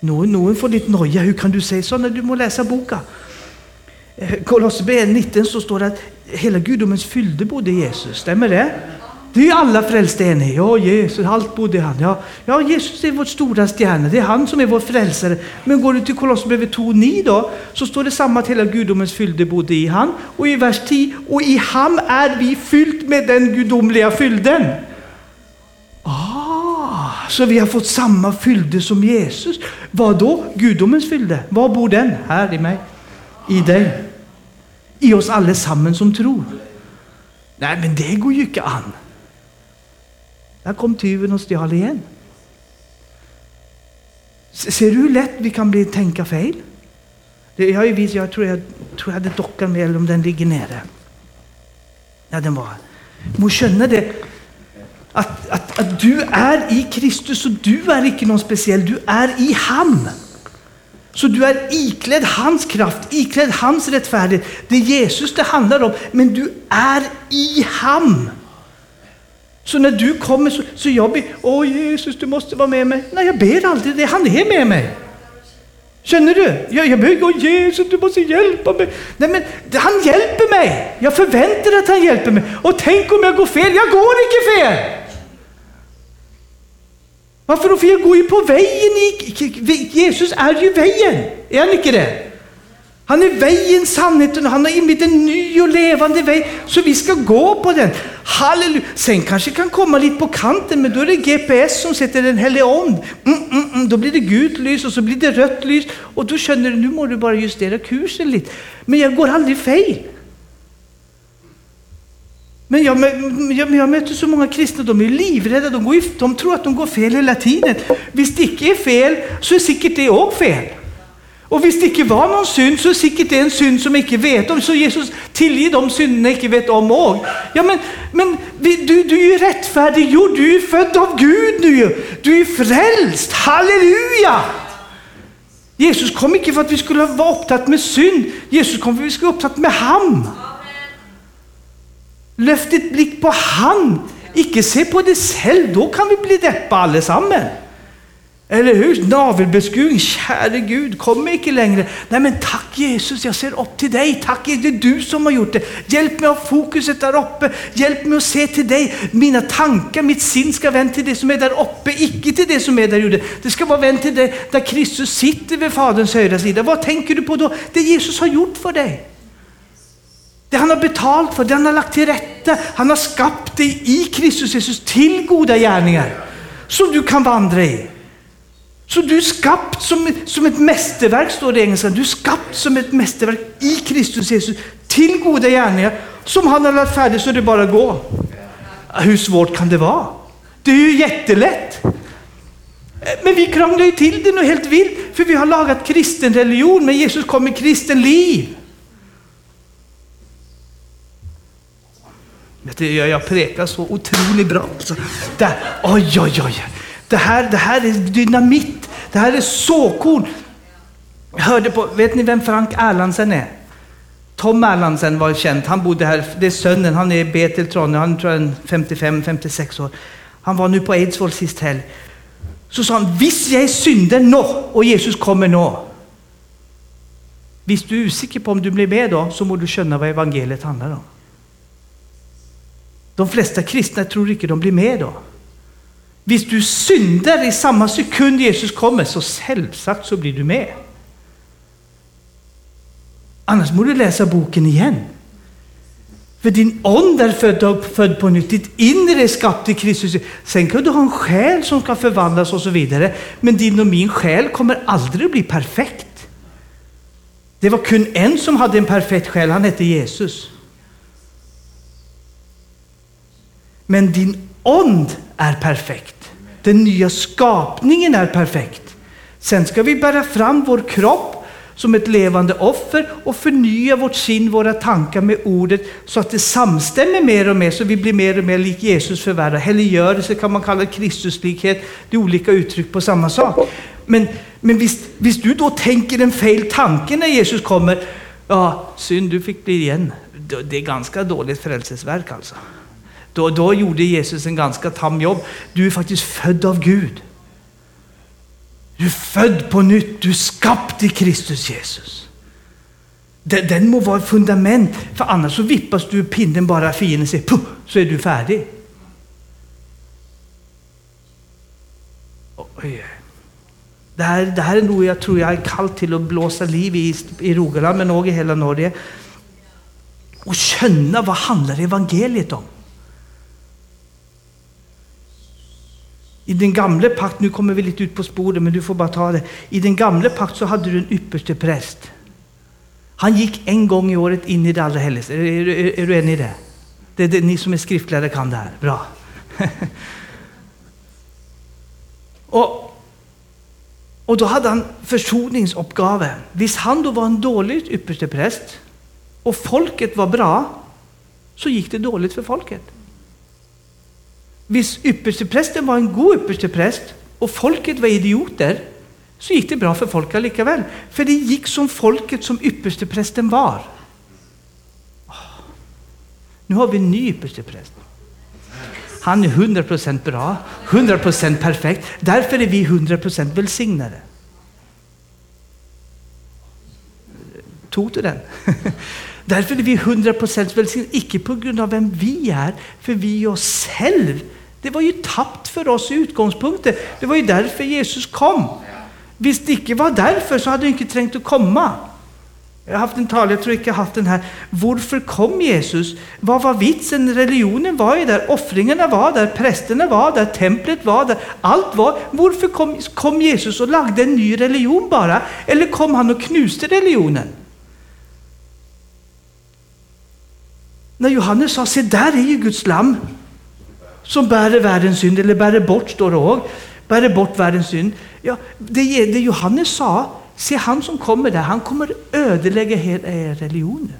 Speaker 1: Någon, någon får lite noja, hur kan du säga så när du må läsa boken? Eh, Kolosserbrevet 19 så står det att hela gudomens fyllde bodde i Jesus. Stämmer det? Det är alla frälsta eniga Ja, Jesus, allt bodde i han. Ja, ja, Jesus är vår stora stjärna. Det är han som är vår frälsare. Men går du till Kolosserbrevet 2.9 då, så står det samma att hela gudomens fyllde bodde i han. Och i vers 10, och i han är vi fyllt med den gudomliga fylden. Ah, så vi har fått samma fylde som Jesus. Vad då? Gudomens fylde. Var bor den? Här i mig i dig. I oss allesammans som tror. Nej, men det går ju inte an. Där kom tyven och stal igen. Ser du hur lätt vi kan bli tänka fel? Jag, jag, ju visst, jag, tror jag tror jag hade dockan med, eller om den ligger nere. Ja, den var Må känna det, att, att, att du är i Kristus och du är inte någon speciell, du är i han. Så du är iklädd hans kraft, iklädd hans rättfärdighet. Det är Jesus det handlar om, men du är i ham. Så när du kommer så, så jag ber, åh Jesus du måste vara med mig. Nej jag ber aldrig det, han är med mig. Känner du? Jag, jag ber, åh Jesus du måste hjälpa mig. Nej men han hjälper mig. Jag förväntar att han hjälper mig. Och tänk om jag går fel, jag går inte fel. Varför då? För jag går ju på vägen. Jesus är ju vägen. Är han inte det? Han är vägen, sanningen och han har invigt en ny och levande väg. Så vi ska gå på den. Halleluja! Sen kanske kan komma lite på kanten, men då är det GPS som sätter den helige ond. Mm, mm, mm. Då blir det gult lys och så blir det rött lys. Och då känner du, nu må du bara justera kursen lite. Men jag går aldrig fel. Men jag, jag, jag, möter så många kristna, de är livrädda, de, går, de tror att de går fel hela tiden. Visst icke är fel, så är säkert det också fel. Och visst icke var någon synd, så är säkert det en synd som icke vet om. Så Jesus tillger de synderna icke vet om och. Ja men, men du, du är ju rättfärdiggjord, du är född av Gud nu Du är frälst, halleluja! Jesus kom icke för att vi skulle vara upptatt med synd, Jesus kom för att vi skulle vara upptatt med ham. Lyft ditt blick på han, icke se på dig själv, då kan vi bli deppa allesammans. Eller hur? Navelbeskuring, käre Gud, kom icke längre. Nej men tack Jesus, jag ser upp till dig. Tack, det är du som har gjort det. Hjälp mig att ha fokuset där uppe. Hjälp mig att se till dig. Mina tankar, mitt sinn ska vända till det som är där uppe, icke till det som är där ute. Det ska vara vänt till dig där Kristus sitter vid Faderns högra sida. Vad tänker du på då? Det Jesus har gjort för dig. Det han har betalt för, det han har lagt till rätta. Han har skapat dig i Kristus Jesus till goda gärningar som du kan vandra i. Så du är skapt som, som ett mästerverk, står det i engelska. Du är skapt som ett mästerverk i Kristus Jesus till goda gärningar som han har lagt färdigt så det bara går. Hur svårt kan det vara? Det är ju jättelätt. Men vi krånglar ju till det nu helt vilt, för vi har lagat kristen religion, men Jesus kom med kristen liv. Jag prekar så otroligt bra. Det, oj, oj, oj. Det här, det här är dynamit. Det här är såkorn. Jag hörde på, vet ni vem Frank Erlandsen är? Tom Erlandsen var känd. Han bodde här. Det är sönnen. Han är Betel Trondheim. Han tror jag är 55-56 år. Han var nu på Eidsvoll sist helg. Så sa han, visst jag synder nå, och Jesus kommer nå. Visst du är osäker på om du blir med då, så må du känna vad evangeliet handlar om. De flesta kristna tror inte de blir med då. Visst, du syndar i samma sekund Jesus kommer, så självsagt så blir du med. Annars måste du läsa boken igen. För din ond är född, född på nytt, ditt inre är skapt i Kristus. Sen kan du ha en själ som ska förvandlas och så vidare. Men din och min själ kommer aldrig bli perfekt. Det var kun en som hade en perfekt själ, han hette Jesus. Men din ond är perfekt. Den nya skapningen är perfekt. Sen ska vi bära fram vår kropp som ett levande offer och förnya vårt sinn, våra tankar med ordet så att det samstämmer mer och mer så vi blir mer och mer lik Jesus för. Helliggörelse kan man kalla Kristuslikhet. Det är olika uttryck på samma sak. Men, men visst, visst du då tänker en fel tanke när Jesus kommer, ja, synd du fick bli igen. Det är ganska dåligt frälsesverk alltså. Då, då gjorde Jesus en ganska tam jobb. Du är faktiskt född av Gud. Du är född på nytt, du är skapt i Kristus Jesus. Den, den må vara ett fundament, för annars så vippas du pinnen bara fienden säger puh, så är du färdig. Oj. Det här, det här är nog, jag tror jag är kallt till att blåsa liv i, i Rogaland, men också i hela Norge. Och känna vad handlar evangeliet om? I den gamla pakt, nu kommer vi lite ut på spåret, men du får bara ta det. I den gamla pakt så hade du en ypperste präst. Han gick en gång i året in i det allra heligaste. Är, är, är, är, du enig i det? Det det, ni som är skriftlärare kan det här. Bra. och, och då hade han försoningsuppgave. Visst han då var en dålig ypperste präst och folket var bra, så gick det dåligt för folket. Om yppersteprästen var en god ypperstepräst och folket var idioter, så gick det bra för folket likaväl. För det gick som folket som yppersteprästen var. Nu har vi en ny ypperstepräst. Han är 100% bra, 100% perfekt. Därför är vi 100% välsignade. Tog du den? Därför är vi 100% välsignade, icke på grund av vem vi är, för vi är oss själva. Det var ju tappt för oss i utgångspunkten. Det var ju därför Jesus kom. Visst icke var därför så hade han inte trängt att komma. Jag har haft en tal, jag tror inte jag haft den här. Varför kom Jesus? Vad var vitsen? Religionen var ju där, offringarna var där, prästerna var där, templet var där. Allt var. Varför kom, kom Jesus och lagde en ny religion bara? Eller kom han och knuste religionen? När Johannes sa, se där är ju Guds lamm som bär världens synd, eller bär bort, står det också. Bär bort världens synd. Ja, det, det Johannes sa, se han som kommer där, han kommer ödelägga hela eh, religionen.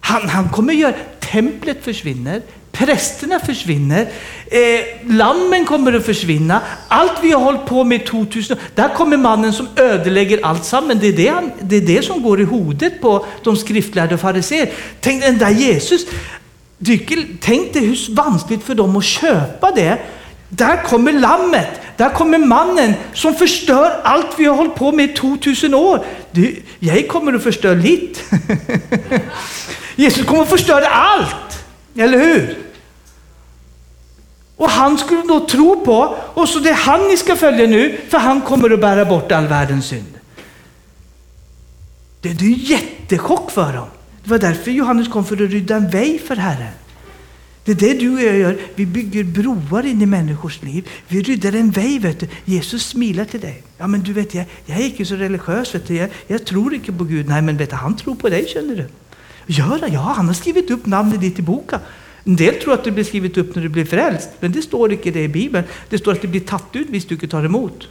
Speaker 1: Han, han kommer göra, templet försvinner, prästerna försvinner, eh, lammen kommer att försvinna, allt vi har hållit på med 2000 där kommer mannen som ödelägger allt samman. Det är det, han, det är det som går i hodet på de skriftlärda fariséer. Tänk den där Jesus, tänk dig hur vanskligt för dem att köpa det. Där kommer lammet, där kommer mannen som förstör allt vi har hållit på med i 2000 år. Du, jag kommer att förstöra lite. Jesus kommer att förstöra allt, eller hur? Och han skulle då tro på, och så det är han ni ska följa nu, för han kommer att bära bort all världens synd. Det är en jättechock för dem. Det var därför Johannes kom, för att rydda en väg för Herren. Det är det du och jag gör. Vi bygger broar in i människors liv. Vi ryddar en väg. Vet du. Jesus smilar till dig. Ja, men du vet, jag, jag är inte så religiös. Vet du. Jag, jag tror inte på Gud. Nej, men vet du, han tror på dig, känner du. Gör det? Ja, han har skrivit upp namnet ditt i boken. En del tror att det blir skrivit upp när du blir frälst, men det står inte det i Bibeln. Det står att det blir tatt ut om du inte tar emot.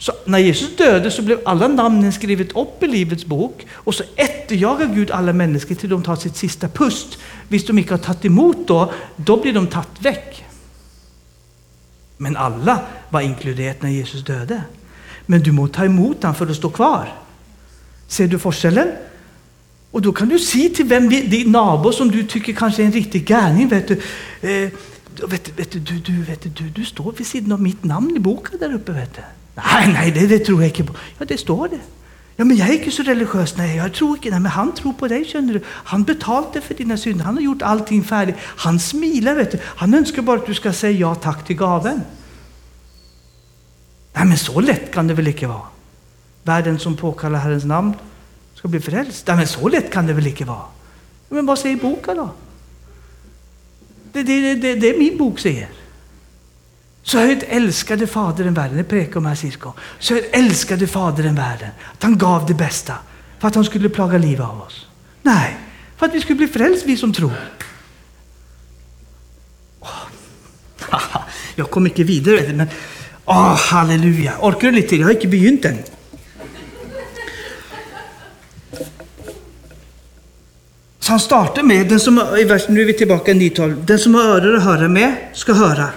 Speaker 1: Så när Jesus döde så blev alla namnen skrivet upp i Livets bok och så efterjagar Gud alla människor till de tar sitt sista pust. Visst de inte har tagit emot då, då blir de tagit väck. Men alla var inkluderade när Jesus döde. Men du måste ta emot honom för att stå kvar. Ser du forskellen? Och då kan du se till vem din nabo som du tycker kanske är en riktig gärning, vet du, eh, vet, vet, du, du, vet du, du står vid sidan av mitt namn i boken där uppe. Vet du. Nej, nej, det, det tror jag inte på. Ja, det står det. Ja, men jag är inte så religiös. Nej, jag tror inte. Nej, men han tror på dig, känner du. Han betalade för dina synder. Han har gjort allting färdigt. Han smilar, vet du. Han önskar bara att du ska säga ja tack till gaven. Nej, men så lätt kan det väl inte vara? Världen som påkallar Herrens namn ska bli frälst. Nej, men så lätt kan det väl inte vara? Men vad säger boken då? Det, det, det, det är min bok säger. Så högt älskade Fadern världen, det prekar om här syskon. Så högt älskade Fadern världen, att han gav det bästa för att han skulle plaga livet av oss. Nej, för att vi skulle bli frälst, vi som tror. Jag kom inte vidare, men åh, halleluja. Orkar du lite till? Jag har inte begynt än. Så han startar med, den som, nu är vi tillbaka i 9 den som har öron att höra med ska höra.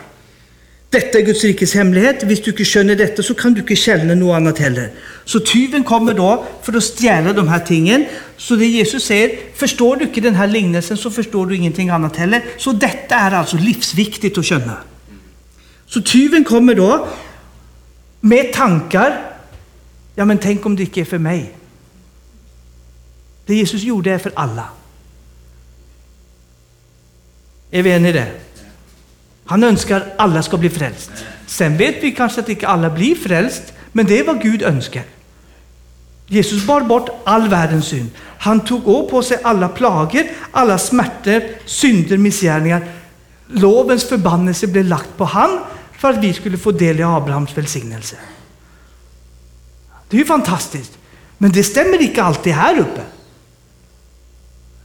Speaker 1: Detta är Guds rikes hemlighet. Hvis du inte skönjer detta så kan du inte känna något annat heller. Så tyven kommer då för att stjäla de här tingen. Så det Jesus säger, förstår du inte den här liknelsen så förstår du ingenting annat heller. Så detta är alltså livsviktigt att känna. Så tyven kommer då med tankar. Ja, men tänk om det inte är för mig. Det Jesus gjorde är för alla. Är vi eniga i det? Han önskar alla ska bli frälst. Sen vet vi kanske att inte alla blir frälst, men det är vad Gud önskar. Jesus bar bort all världens synd. Han tog på sig alla plagor, alla smärtor, synder, missgärningar. Lovens förbannelse blev lagt på han för att vi skulle få del i Abrahams välsignelse. Det är ju fantastiskt. Men det stämmer inte alltid här uppe.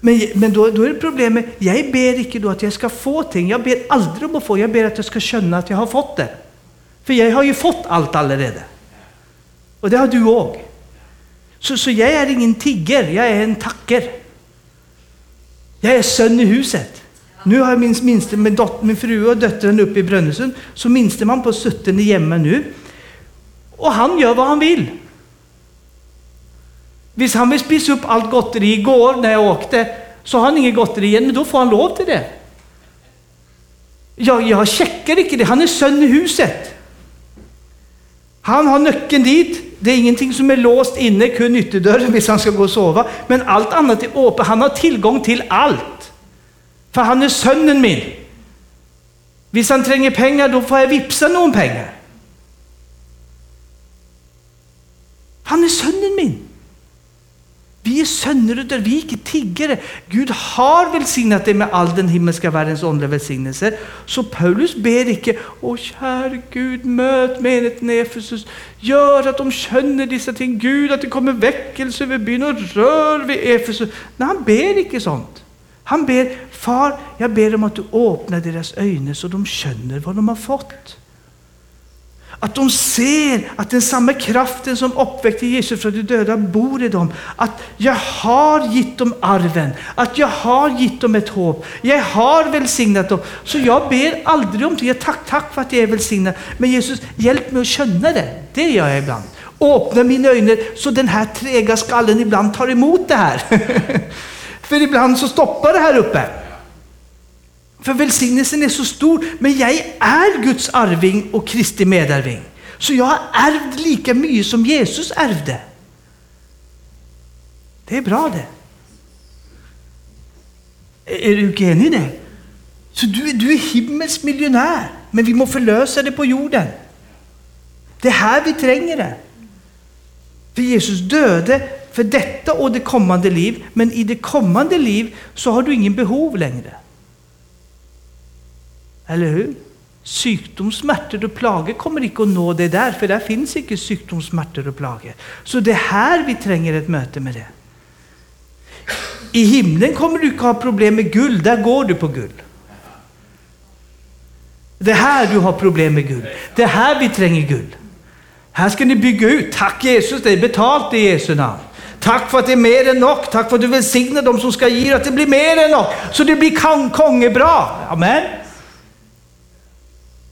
Speaker 1: Men, men då, då är det problemet, jag ber inte då att jag ska få ting. Jag ber aldrig om att få, jag ber att jag ska känna att jag har fått det. För jag har ju fått allt allerede. Och det har du också. Så, så jag är ingen tigger, jag är en tacker. Jag är son i huset. Nu har jag min minste, min, dot, min fru och döttern uppe i Brönnesund, så minste man på 17 i hemma nu. Och han gör vad han vill. Visst han vill spisa upp allt gotteri igår när jag åkte, så har han inget gotteri igen, men då får han lov till det. Jag, jag checkar inte det, han är sönder i huset. Han har nyckeln dit, det är ingenting som är låst inne, kun ytterdörren om han ska gå och sova. Men allt annat är öppet, han har tillgång till allt. För han är sonen min. Om han tränger pengar, då får jag vipsa någon pengar. Han är sonen min. Vi är söner vi är inte tiggare. Gud har välsignat dig med all den himmelska världens andliga välsignelser. Så Paulus ber inte, åh käre Gud, möt menigheten i Efesus. Gör att de känner dessa ting. Gud, att det kommer väckelse över byn och rör vid Efesus. Nej, han ber inte sånt. Han ber, far, jag ber om att du öppnar deras ögon så de känner vad de har fått. Att de ser att den samma kraften som uppväckte Jesus från de döda bor i dem. Att jag har gett dem arven, att jag har gett dem ett hopp. Jag har välsignat dem. Så jag ber aldrig om det. Tack, tack för att jag är välsignad. Men Jesus, hjälp mig att känna det. Det gör jag ibland. Öppna mina ögon så den här träga skallen ibland tar emot det här. för ibland så stoppar det här uppe. För välsignelsen är så stor, men jag är Guds arving och Kristi medarving. Så jag har ärvt lika mycket som Jesus ärvde. Det är bra det. Är du inte enig i det? Så du, du är himmelsk miljonär, men vi måste förlösa det på jorden. Det är här vi tränger det. För Jesus döde för detta och det kommande liv, men i det kommande liv så har du ingen behov längre. Eller hur? Sykdom, smärtor och plager kommer inte att nå det där, för där finns inte sykdom, smärtor och plager. Så det är här vi tränger ett möte med det. I himlen kommer du inte ha problem med guld, där går du på guld. Det är här du har problem med guld. Det är här vi tränger guld. Här ska ni bygga ut. Tack Jesus, det är betalt i Jesu namn. Tack för att det är mer än nog. Tack för att du välsignar dem som ska ge, att det blir mer än nog. Så det blir kongebra. Amen.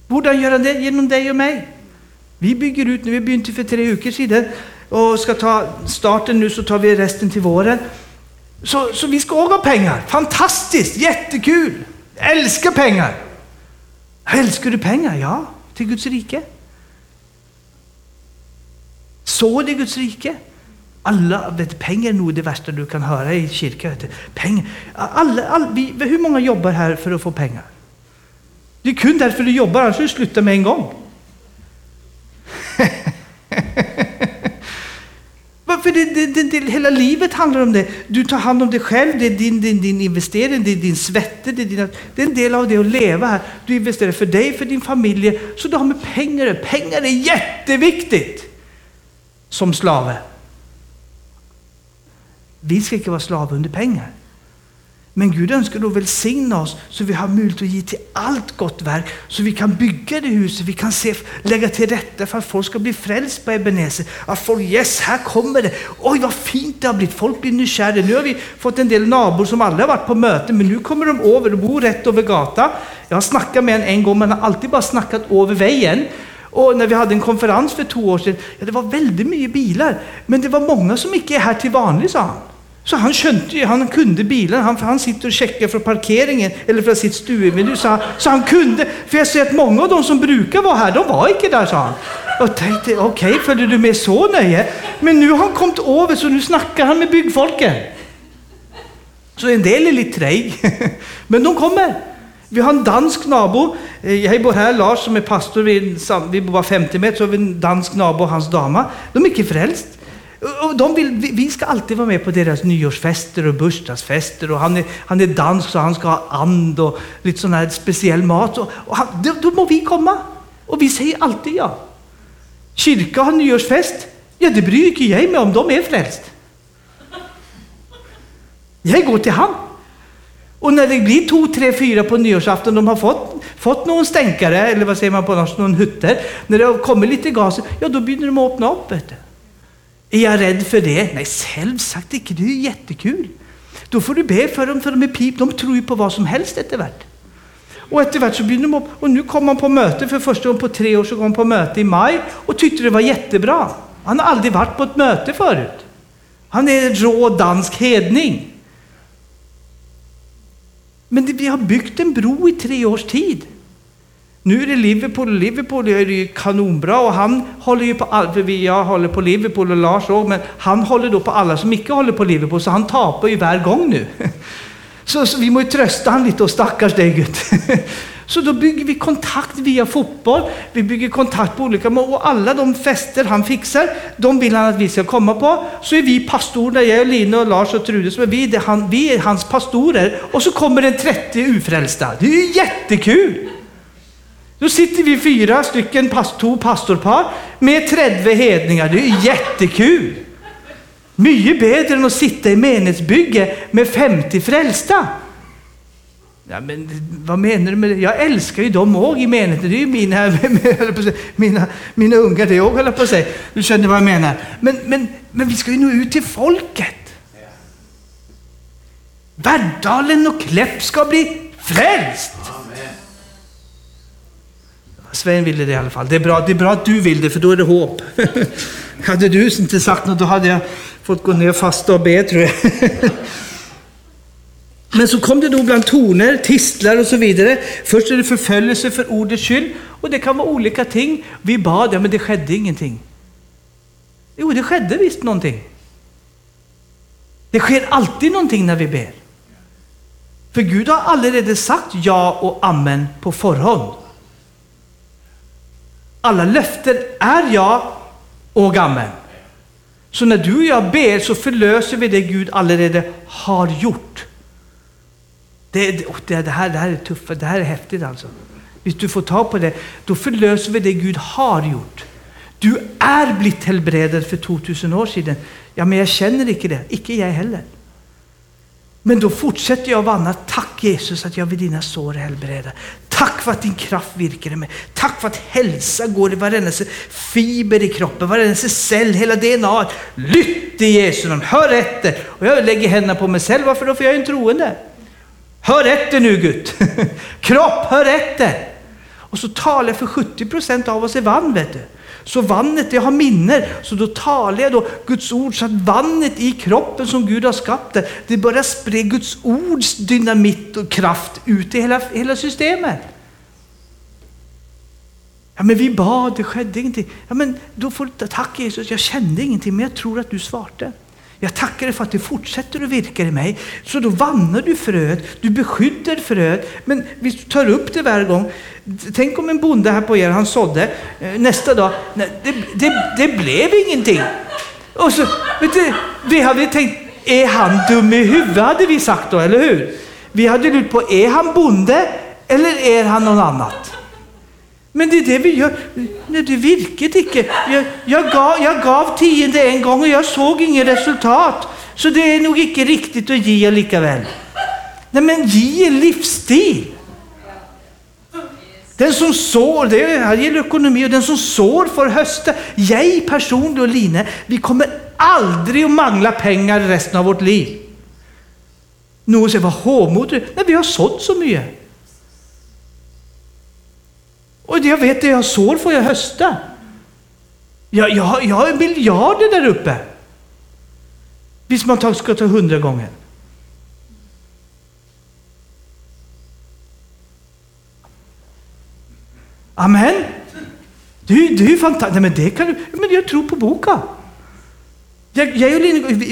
Speaker 1: Borde han göra det? Genom dig och mig. Vi bygger ut nu. Vi begynte för tre veckor sedan och ska ta starten nu så tar vi resten till våren. Så, så vi ska också ha pengar. Fantastiskt, jättekul. älskar pengar. Älskar du pengar? Ja, till Guds rike. Så det Guds rike. Alla, vet, pengar är nog det värsta du kan höra i kyrkan. Pengar. Alla, all, vi, hur många jobbar här för att få pengar? Det är kun därför du jobbar, annars du sluta med en gång. Varför det, det, det, det, hela livet handlar om det. Du tar hand om dig själv, det är din, din, din investering, det är din svette, det är, dina, det är en del av det att leva här. Du investerar för dig, för din familj, så du har med pengar Pengar är jätteviktigt som slave. Vi ska inte vara slavar under pengar. Men Gud önskar då välsigna oss så vi har möjlighet att ge till allt gott verk. Så vi kan bygga det huset, vi kan se, lägga till rätta för att folk ska bli frälst på Ebenezer. Att folk, yes, här kommer det. Oj, vad fint det har blivit. Folk blir nykärda. Nu har vi fått en del nabor som aldrig har varit på möte, men nu kommer de över och bor rätt över gatan. Jag har snackat med en en gång, men har alltid bara snackat över vägen. Och när vi hade en konferens för två år sedan, ja, det var väldigt mycket bilar, men det var många som inte är här till vanligt, sa han. Så han skjønte, han kunde bilen, han, han sitter och checkar från parkeringen eller från sitt stuevindu. Så han, så han kunde, för jag ser att många av de som brukar vara här, de var inte där, sa han. Och tänkte, okej, okay, följde du med så nöje? Men nu har han kommit över, så nu snackar han med byggfolket. Så en del är lite trög, men de kommer. Vi har en dansk nabo. Eh, jag bor här, Lars som är pastor, vi, vi bor bara 50 meter, så har vi en dansk nabo och hans dama. De är inte frälst. Och de vill, vi ska alltid vara med på deras nyårsfester och bursdagsfester. Och han är, han är dansk och han ska ha and och lite sån här speciell mat. Och, och han, då, då må vi komma. Och vi säger alltid ja. Kyrka har nyårsfest. Ja, det bryr inte jag mig om. De är frälst. Jag går till han. Och när det blir två, tre, fyra på nyårsafton, de har fått, fått någon stänkare, eller vad säger man på norsk, någon hutter. När det kommer lite gas, ja då börjar de öppna upp. Vet du. Är jag rädd för det? Nej, självsagt inte. Det är ju jättekul. Då får du be för dem, för de är pip. De tror ju på vad som helst eftervärt. Och eftervärt så blir de upp. Och nu kom han på möte för första gången på tre år. Så kom han på möte i maj och tyckte det var jättebra. Han har aldrig varit på ett möte förut. Han är rå dansk hedning. Men vi har byggt en bro i tre års tid. Nu är det Liverpool, Liverpool är ju kanonbra och han håller ju på alla, för jag håller på Liverpool och Lars också, men han håller då på alla som inte håller på Liverpool, så han tapar ju varje gång nu. Så, så vi måste trösta han lite och stackars dig Gud. Så då bygger vi kontakt via fotboll, vi bygger kontakt på olika mål och alla de fester han fixar, de vill han att vi ska komma på. Så är vi pastorer, jag och och Lars och Trude, så är vi, det, han, vi är hans pastorer. Och så kommer det 30 ufrälsta. Det är ju jättekul! Då sitter vi fyra stycken två pastorpar med 30 hedningar. Det är jättekul! Mycket bättre än att sitta i menighetsbygge med 50 frälsta. Ja, men vad menar du med det? Jag älskar ju dem också i menigheten. Det är ju mina, mina, mina ungar det också, höll på att säga. Du känner vad jag menar. Men, men, men vi ska ju nå ut till folket. Värddalen och Kläpp ska bli frälst. Sven ville det i alla fall. Det är, bra, det är bra att du vill det, för då är det hopp. hade du inte sagt något, då hade jag fått gå ner fast och be, tror jag. Men så kom det då bland toner, tistlar och så vidare. Först är det förföljelse för ordets skull. Och det kan vara olika ting. Vi bad, ja men det skedde ingenting. Jo, det skedde visst någonting. Det sker alltid någonting när vi ber. För Gud har allerede sagt ja och amen på förhand. Alla löften är ja och amen. Så när du och jag ber så förlöser vi det Gud allerede har gjort. Det, oh, det, det, här, det här är tufft, det här är häftigt alltså. Visst, du får ta på det, då förlöser vi det Gud har gjort. Du är blivit helbredet för 2000 år sedan. Ja, men jag känner inte det. Inte jag heller. Men då fortsätter jag att. Tack Jesus att jag vid dina sår är helbredad. Tack för att din kraft virkar i mig. Tack för att hälsa går i varenda fiber i kroppen, varenda cell, hela DNA. Lytt i Jesu namn. Hör efter. Och jag lägger händerna på mig själv. Varför då? För jag är en troende. Hör efter nu Gud. Kropp, hör efter. Och så talar jag för 70 procent av oss är vann, vet du. Så vannet, det har minner. Så då talar jag då Guds ord så att vannet i kroppen som Gud har skapat det, det börjar sprida Guds ords dynamit och kraft ut i hela, hela systemet. Ja, men vi bad, det skedde ingenting. Ja, men då får du tack Jesus, jag kände ingenting, men jag tror att du svarte. Jag tackar dig för att du fortsätter att virka i mig. Så då vannar du fröet, du beskyddar fröet. Men vi tar upp det varje gång. Tänk om en bonde här på er, han sådde. Eh, nästa dag, nej, det, det, det blev ingenting. Och så, vet du, vi hade tänkt, är han dum i huvudet hade vi sagt då, eller hur? Vi hade lurat på, är han bonde eller är han någon annat? Men det är det vi gör. Nej, det virket icke. Jag, jag, gav, jag gav tionde en gång och jag såg inget resultat. Så det är nog icke riktigt att ge likaväl. Nej, men ge en livsstil. Den som sår, det här gäller ekonomi, och den som sår får hösta. Jag personligen och Line, vi kommer aldrig att mangla pengar resten av vårt liv. Någon säger, vad håmodig Nej, vi har sått så mycket. Och jag vet det jag sår får jag hösta. Jag, jag, jag har miljarder där uppe. Visst man ska ta hundra gånger. Amen. Det är, ju fantastiskt. Nej, men det kan du, men jag tror på boka. Jag, jag,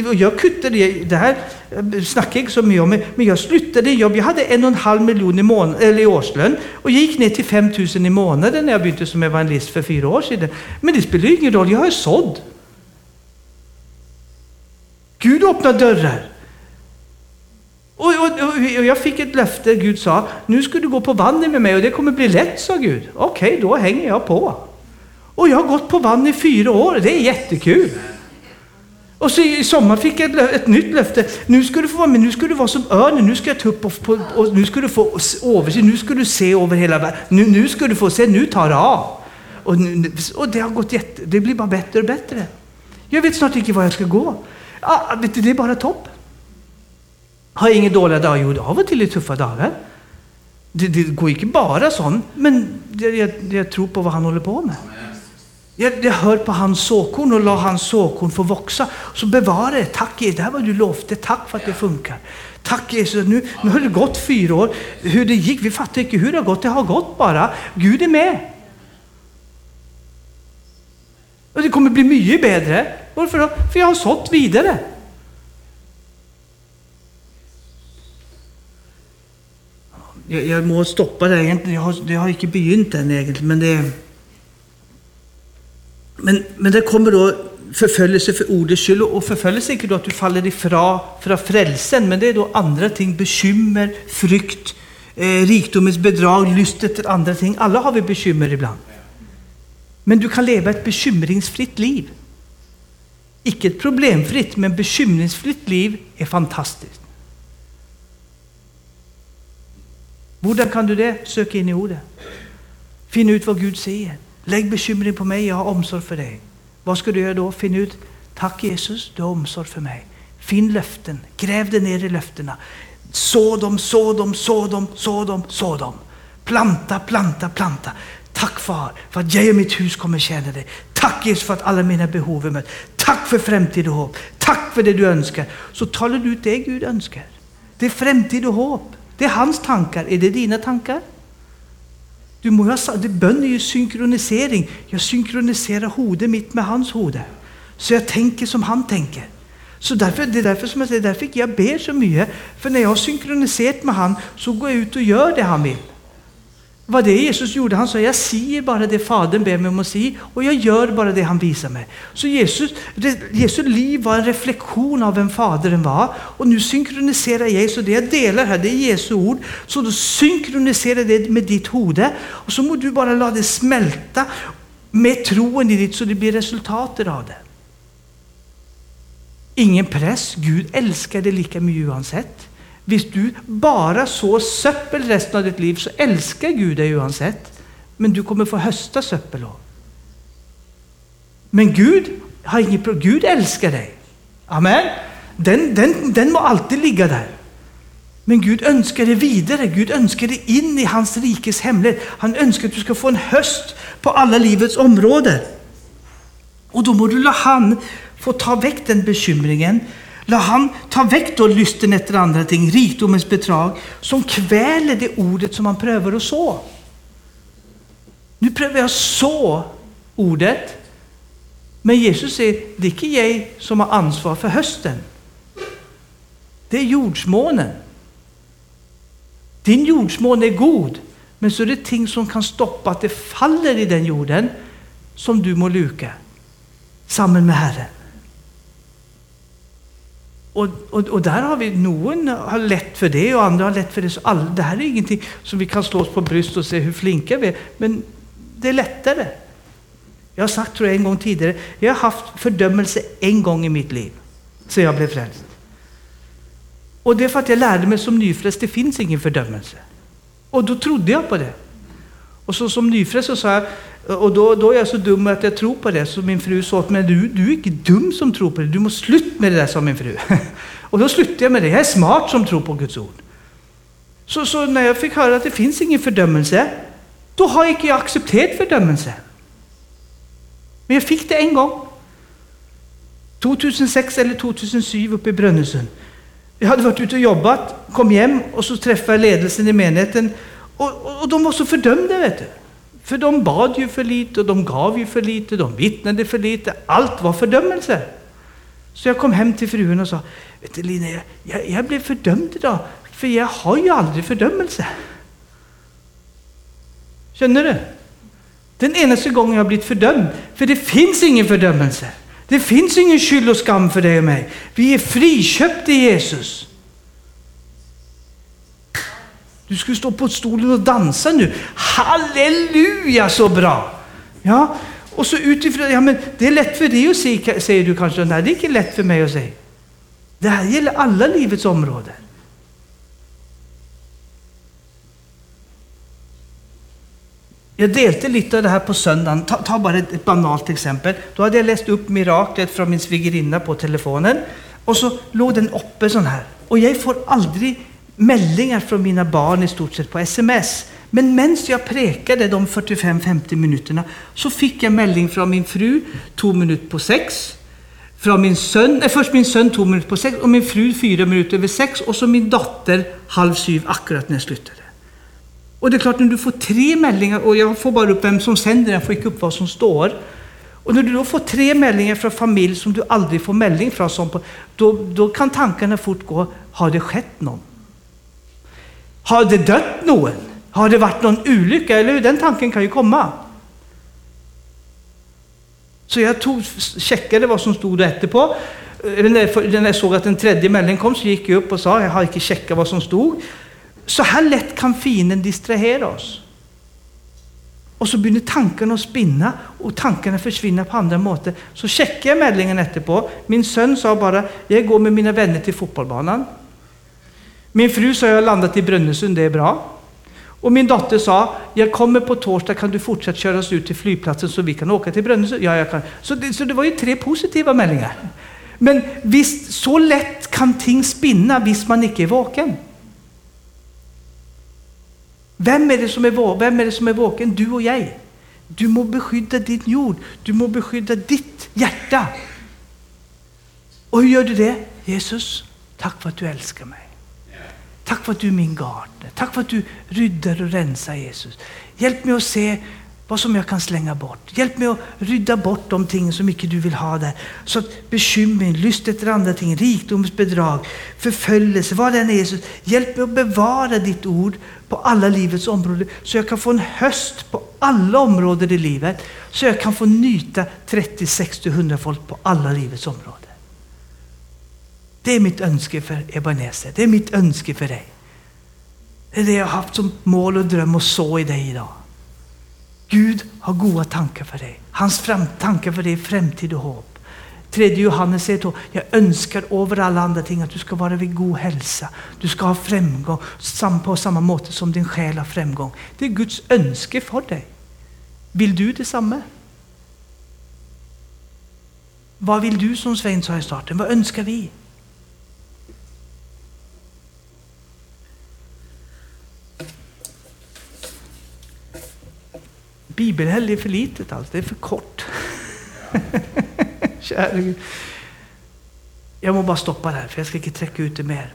Speaker 1: jag, jag kuttade, det här eh, snackar jag inte så mycket om, men jag slutade jobb. Jag hade en och en halv miljon i, mån, eller i årslön och jag gick ner till 5 000 i månaden när jag bytte som evangelist för fyra år sedan. Men det spelar ingen roll, jag har sådd. Gud öppnar dörrar. Och, och, och, jag fick ett löfte, Gud sa, nu ska du gå på vandring med mig och det kommer bli lätt, sa Gud. Okej, okay, då hänger jag på. Och jag har gått på vandring i fyra år, det är jättekul. Och så i sommar fick jag ett, ett nytt löfte. Nu ska du få vara med, nu ska du vara som örnen, nu ska jag ta upp och, på, och nu ska du få översyn, nu ska du se över hela världen. Nu, nu ska du få se, nu tar det av. Och, nu, och det har gått jätte, det blir bara bättre och bättre. Jag vet snart inte var jag ska gå. Ah, ah, vet du, det är bara topp. Har jag inga dåliga dagar? Jo, av och till är tuffa dagar. Det, det går inte bara sånt, men jag, jag, jag tror på vad han håller på med. Jag, jag hör på hans såkorn och låt hans såkorn få växa. Så bevara det. Tack Jesus, det här var du lovade. Tack för att det funkar. Tack Jesus, nu, nu har det gått fyra år. Hur det gick, vi fattar inte hur det har gått. Det har gått bara. Gud är med. Och det kommer bli mycket bättre. Varför då? För jag har sått vidare. Jag, jag må stoppa det egentligen. Jag har, det har inte begynt än egentligen, men det men, men det kommer då förföljelse för ordets skull. Och förföljelse är inte då att du faller ifrån från frälsen, men det är då andra ting. Bekymmer, frukt, eh, rikdomens bedrag, lust efter andra ting. Alla har vi bekymmer ibland. Men du kan leva ett bekymringsfritt liv. Icke ett problemfritt, men bekymringsfritt liv är fantastiskt. Hur kan du det? Sök in i ordet. Finn ut vad Gud säger. Lägg bekymren på mig, jag har omsorg för dig. Vad ska du göra då? Finn ut, tack Jesus, du har omsorg för mig. Finn löften, gräv dig ner i löftena. Så dem, så dem, så dem, så dem, så dem. Planta, planta, planta. Tack far för att jag och mitt hus kommer tjäna dig. Tack Jesus för att alla mina behov är mött. Tack för framtid och hopp. Tack för det du önskar. Så talar du ut det Gud önskar. Det är framtid och hopp. Det är hans tankar. Är det dina tankar? Du må ha, det bön är ju synkronisering. Jag synkroniserar hodet mitt med hans hode. Så jag tänker som han tänker. Så därför, det är därför som jag säger, därför jag ber så mycket. För när jag har synkroniserat med han så går jag ut och gör det han vill vad det Jesus gjorde. Han sa, jag säger bara det Fadern ber mig om att säga och jag gör bara det han visar mig. Så Jesus, Jesu liv var en reflektion av vem Fadern var. Och nu synkroniserar jag, så det jag delar här, det är Jesu ord. Så då synkroniserar det med ditt hode och så må du bara låta det smälta med troen i ditt så det blir resultatet av det. Ingen press, Gud älskar det lika mycket oavsett. Visst du bara sår söppel resten av ditt liv så älskar Gud dig oavsett. Men du kommer få hösta söppel också. Men Gud har inget problem. Gud älskar dig. Amen. Den, den, den må alltid ligga där. Men Gud önskar det vidare. Gud önskar det in i hans rikes hemlighet. Han önskar att du ska få en höst på alla livets områden. Och då må du låta han få ta väck den bekymringen La han ta väck då lysten efter andra ting, rikdomens bedrag, som kväler det ordet som han prövar att så. Nu prövar jag så ordet. Men Jesus säger, det är inte jag som har ansvar för hösten. Det är jordsmånen. Din jordsmån är god, men så är det ting som kan stoppa att det faller i den jorden som du må luka samman med Herren. Och, och, och, där har vi, någon har lätt för det och andra har lätt för det. Så all, det här är ingenting som vi kan slå oss på bröst och se hur flinka vi är. Men det är lättare. Jag har sagt tror jag en gång tidigare, jag har haft fördömelse en gång i mitt liv. sedan jag blev frälst. Och det är för att jag lärde mig som nyfrälst, det finns ingen fördömelse. Och då trodde jag på det. Och så som nyfrälst så sa jag, och då, då är jag så dum att jag tror på det. Så min fru sa men du, du är inte dum som tror på det. Du måste sluta med det där, sa min fru. och då slutade jag med det. Jag är smart som tror på Guds ord. Så, så när jag fick höra att det finns ingen fördömelse, då har jag inte accepterat fördömelse. Men jag fick det en gång. 2006 eller 2007 uppe i Brönnösund. Jag hade varit ute och jobbat, kom hem och så träffade jag ledelsen i menigheten. Och, och, och de var så fördömda, vet du. För de bad ju för lite och de gav ju för lite, de vittnade för lite. Allt var fördömelse. Så jag kom hem till frun och sa, vet du Lina, jag, jag, jag blev fördömd idag, för jag har ju aldrig fördömelse. Känner du? Den enaste gången jag har blivit fördömd, för det finns ingen fördömelse. Det finns ingen skyld och skam för dig och mig. Vi är friköpta i Jesus. Du skulle stå på stolen och dansa nu. Halleluja så bra! Ja, och så utifrån, ja men det är lätt för dig att se, säger du kanske. Nej, det är inte lätt för mig att säga. Det här gäller alla livets områden. Jag delte lite av det här på söndagen. Ta, ta bara ett, ett, banalt exempel. Då hade jag läst upp miraklet från min svigerinna på telefonen. Och så låg den uppe sån här. Och jag får aldrig meldingar från mina barn i stort sett på sms. Men medan jag prekade de 45-50 minuterna så fick jag melding från min fru två minuter på sex. Från min son, eh, först min son två minuter på sex och min fru fyra minuter över sex och så min dotter halv sju akkurat när jag slutade. Och det är klart, när du får tre meldingar och jag får bara upp vem som sänder den, får inte upp vad som står. Och när du då får tre meldingar från familj som du aldrig får melding från, då, då kan tankarna fort gå, har det skett något? Har det dött någon? Har det varit någon olycka? Eller hur? Den tanken kan ju komma. Så jag tog, checkade vad som stod efterpå. När jag såg att den tredje meldingen kom så gick jag upp och sa, jag har inte checkat vad som stod. Så här lätt kan fienden distrahera oss. Och så börjar tankarna att spinna och tankarna försvinner på andra måter. Så checkar jag medlingen efterpå. Min son sa bara, jag går med mina vänner till fotbollsbanan. Min fru sa jag har landat i Brönnesund, det är bra. Och min dotter sa, jag kommer på torsdag, kan du fortsätta köra oss ut till flygplatsen så vi kan åka till Brönnesund? Ja, jag kan. Så det, så det var ju tre positiva meldingar. Men visst, så lätt kan ting spinna visst man inte är vaken. Vem är, det som är, vem är det som är vaken? Du och jag. Du må beskydda din jord, du må beskydda ditt hjärta. Och hur gör du det? Jesus, tack för att du älskar mig. Tack för att du är min garde. Tack för att du ryddar och rensar Jesus. Hjälp mig att se vad som jag kan slänga bort. Hjälp mig att rydda bort de ting som inte du vill ha där. Så att bekymmer, lust efter andra ting, rikdomsbedrag, förföljelse, vad det än är Jesus. Hjälp mig att bevara ditt ord på alla livets områden. Så jag kan få en höst på alla områden i livet. Så jag kan få nyta 30, 60, 100 folk på alla livets områden. Det är mitt önske för Ebenezer. Det är mitt önske för dig. Det är det jag har haft som mål och dröm och så i dig idag. Gud har goda tankar för dig. Hans fram, tankar för dig är framtid och hopp. Tredje Johannes säger då, jag önskar över alla andra ting att du ska vara vid god hälsa. Du ska ha framgång på samma måte som din själ har framgång. Det är Guds önske för dig. Vill du detsamma? Vad vill du som Svein sa i starten? Vad önskar vi? Bibelhelg är för litet alltså, det är för kort. Kära Gud. Jag må bara stoppa där, för jag ska inte träcka ut det mer.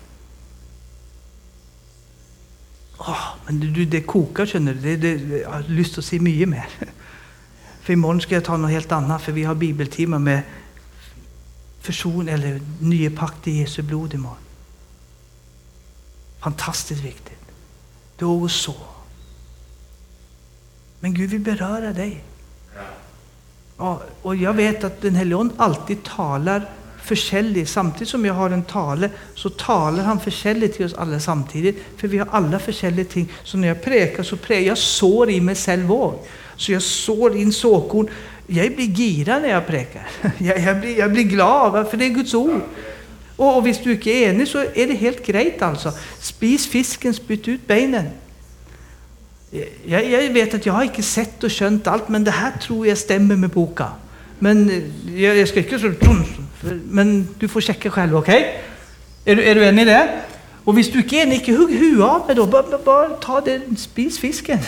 Speaker 1: Oh, men du, det kokar känner du. Det, det, jag har lust att se mycket mer. För imorgon ska jag ta något helt annat, för vi har bibeltimmar med förson eller nya pakt i Jesu blod imorgon. Fantastiskt viktigt. Då och så. Men Gud vill beröra dig. Ja, och jag vet att den helige alltid talar försäljligt. Samtidigt som jag har en tale så talar han försäljligt till oss alla samtidigt. För vi har alla försäljliga ting. Så när jag präkar så präkar jag sår i mig själv också. Så jag sår in såkorn. Jag blir gira när jag präkar. Jag, jag, blir, jag blir glad, för det är Guds ord. Och, och visst du inte är enig så är det helt grejt alltså. Spis fisken, spytt ut benen. Jag, jag, vet att jag har inte sett och känt allt, men det här tror jag stämmer med boka. Men eh, jag, jag ska inte så... Men du får checka själv, okej? Okay? Är, du, är du enig i det? Och om du inte är enig, hugg huvudet av mig då. Bara, bara ta den, spis fisken.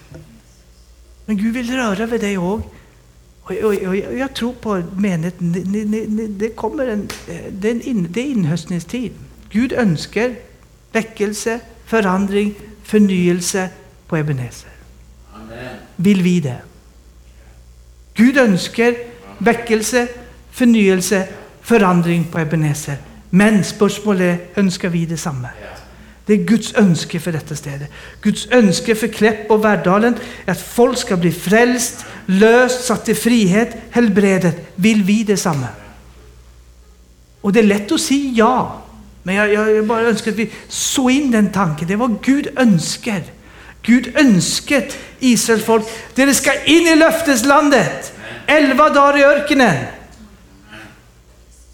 Speaker 1: men Gud vill röra vid dig också. Och, och, och, jag tror på menigheten. Det, kommer en, eh, det, är in, det är inhöstningstid. Gud önskar väckelse, förändring, förnyelse på Ebenezer. Amen. Vill vi det? Gud önskar väckelse, förnyelse, förändring på Ebenezer. Men spörsmålet önskar vi detsamma? Det är Guds önske för detta ställe. Guds önske för Kläpp och Värdalen är att folk ska bli frälst, löst, satt i frihet, helbredet. Vill vi detsamma? Och det är lätt att säga ja. Men jag, jag, jag bara önskar att vi så in den tanken. Det var Gud önskar. Gud önskar Israels folk. Det ska in i löfteslandet. Elva dagar i öknen.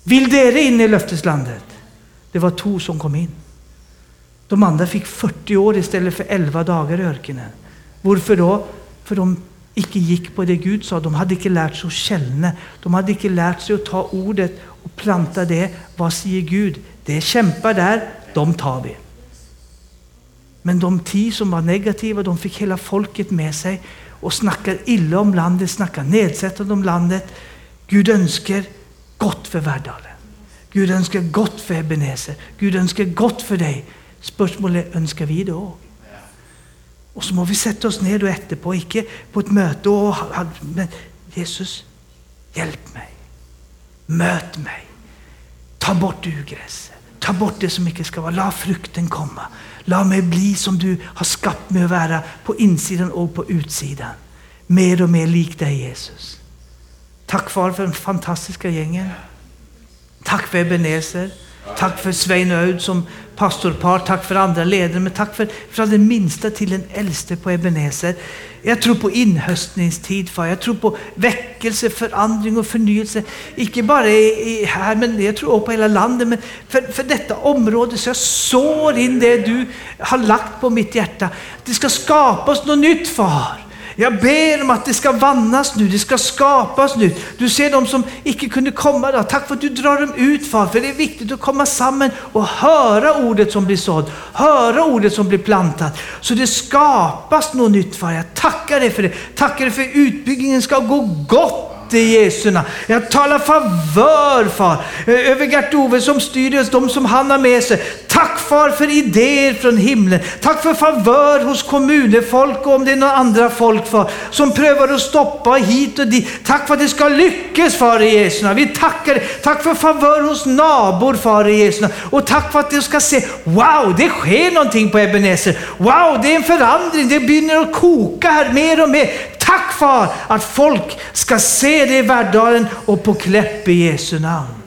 Speaker 1: Vill dere in i löfteslandet? Det var två som kom in. De andra fick 40 år istället för 11 dagar i öknen. Varför då? För de icke gick på det Gud sa. De hade inte lärt sig att känna. De hade inte lärt sig att ta ordet och planta det. Vad säger Gud? Det är kämpar där, de tar vi. Men de tio som var negativa, de fick hela folket med sig och snackar illa om landet, snackar nedsättande om landet. Gud önskar gott för Värdalen. Gud önskar gott för Ebenezer. Gud önskar gott för dig. Spörsmålet önskar vi då? Och så må vi sätta oss ner då efterpå, icke på ett möte och men Jesus, hjälp mig. Möt mig. Ta bort ugräset. Ta bort det som inte ska vara. Låt frukten komma. Låt mig bli som du har skapat mig att vara på insidan och på utsidan. Mer och mer lik dig Jesus. Tack far för den fantastiska gängen. Tack för Ebenezer. Tack för Svein och Aud som pastorpar. Tack för andra ledare. Men tack för från den minsta till den äldste på Ebenezer. Jag tror på inhöstningstid, far. Jag tror på väckelse, förändring och förnyelse. Icke bara i, här, men jag tror på hela landet. Men för, för detta område så jag sår in det du har lagt på mitt hjärta. Det ska skapas något nytt, far. Jag ber om att det ska vannas nu, det ska skapas nu. Du ser de som icke kunde komma då. Tack för att du drar dem ut far, för det är viktigt att komma samman och höra ordet som blir sådd, höra ordet som blir plantat. Så det skapas något nytt far. Jag tackar dig för det. Tackar dig för att utbyggningen ska gå gott i Jesu namn. Jag talar favör far eh, över Gert-Ove som styr oss, de som han har med sig. Tack far för idéer från himlen. Tack för favör hos kommunefolk och om det är några andra folk far som prövar att stoppa hit och dit. Tack för att det ska lyckas far i Jesu namn. Vi tackar dig. Tack för favör hos nabor far i Jesu namn. Och tack för att du ska se, wow, det sker någonting på Ebenezer. Wow, det är en förändring. Det börjar att koka här mer och mer. Tack far att folk ska se det i vardagen och på Kläpp i Jesu namn.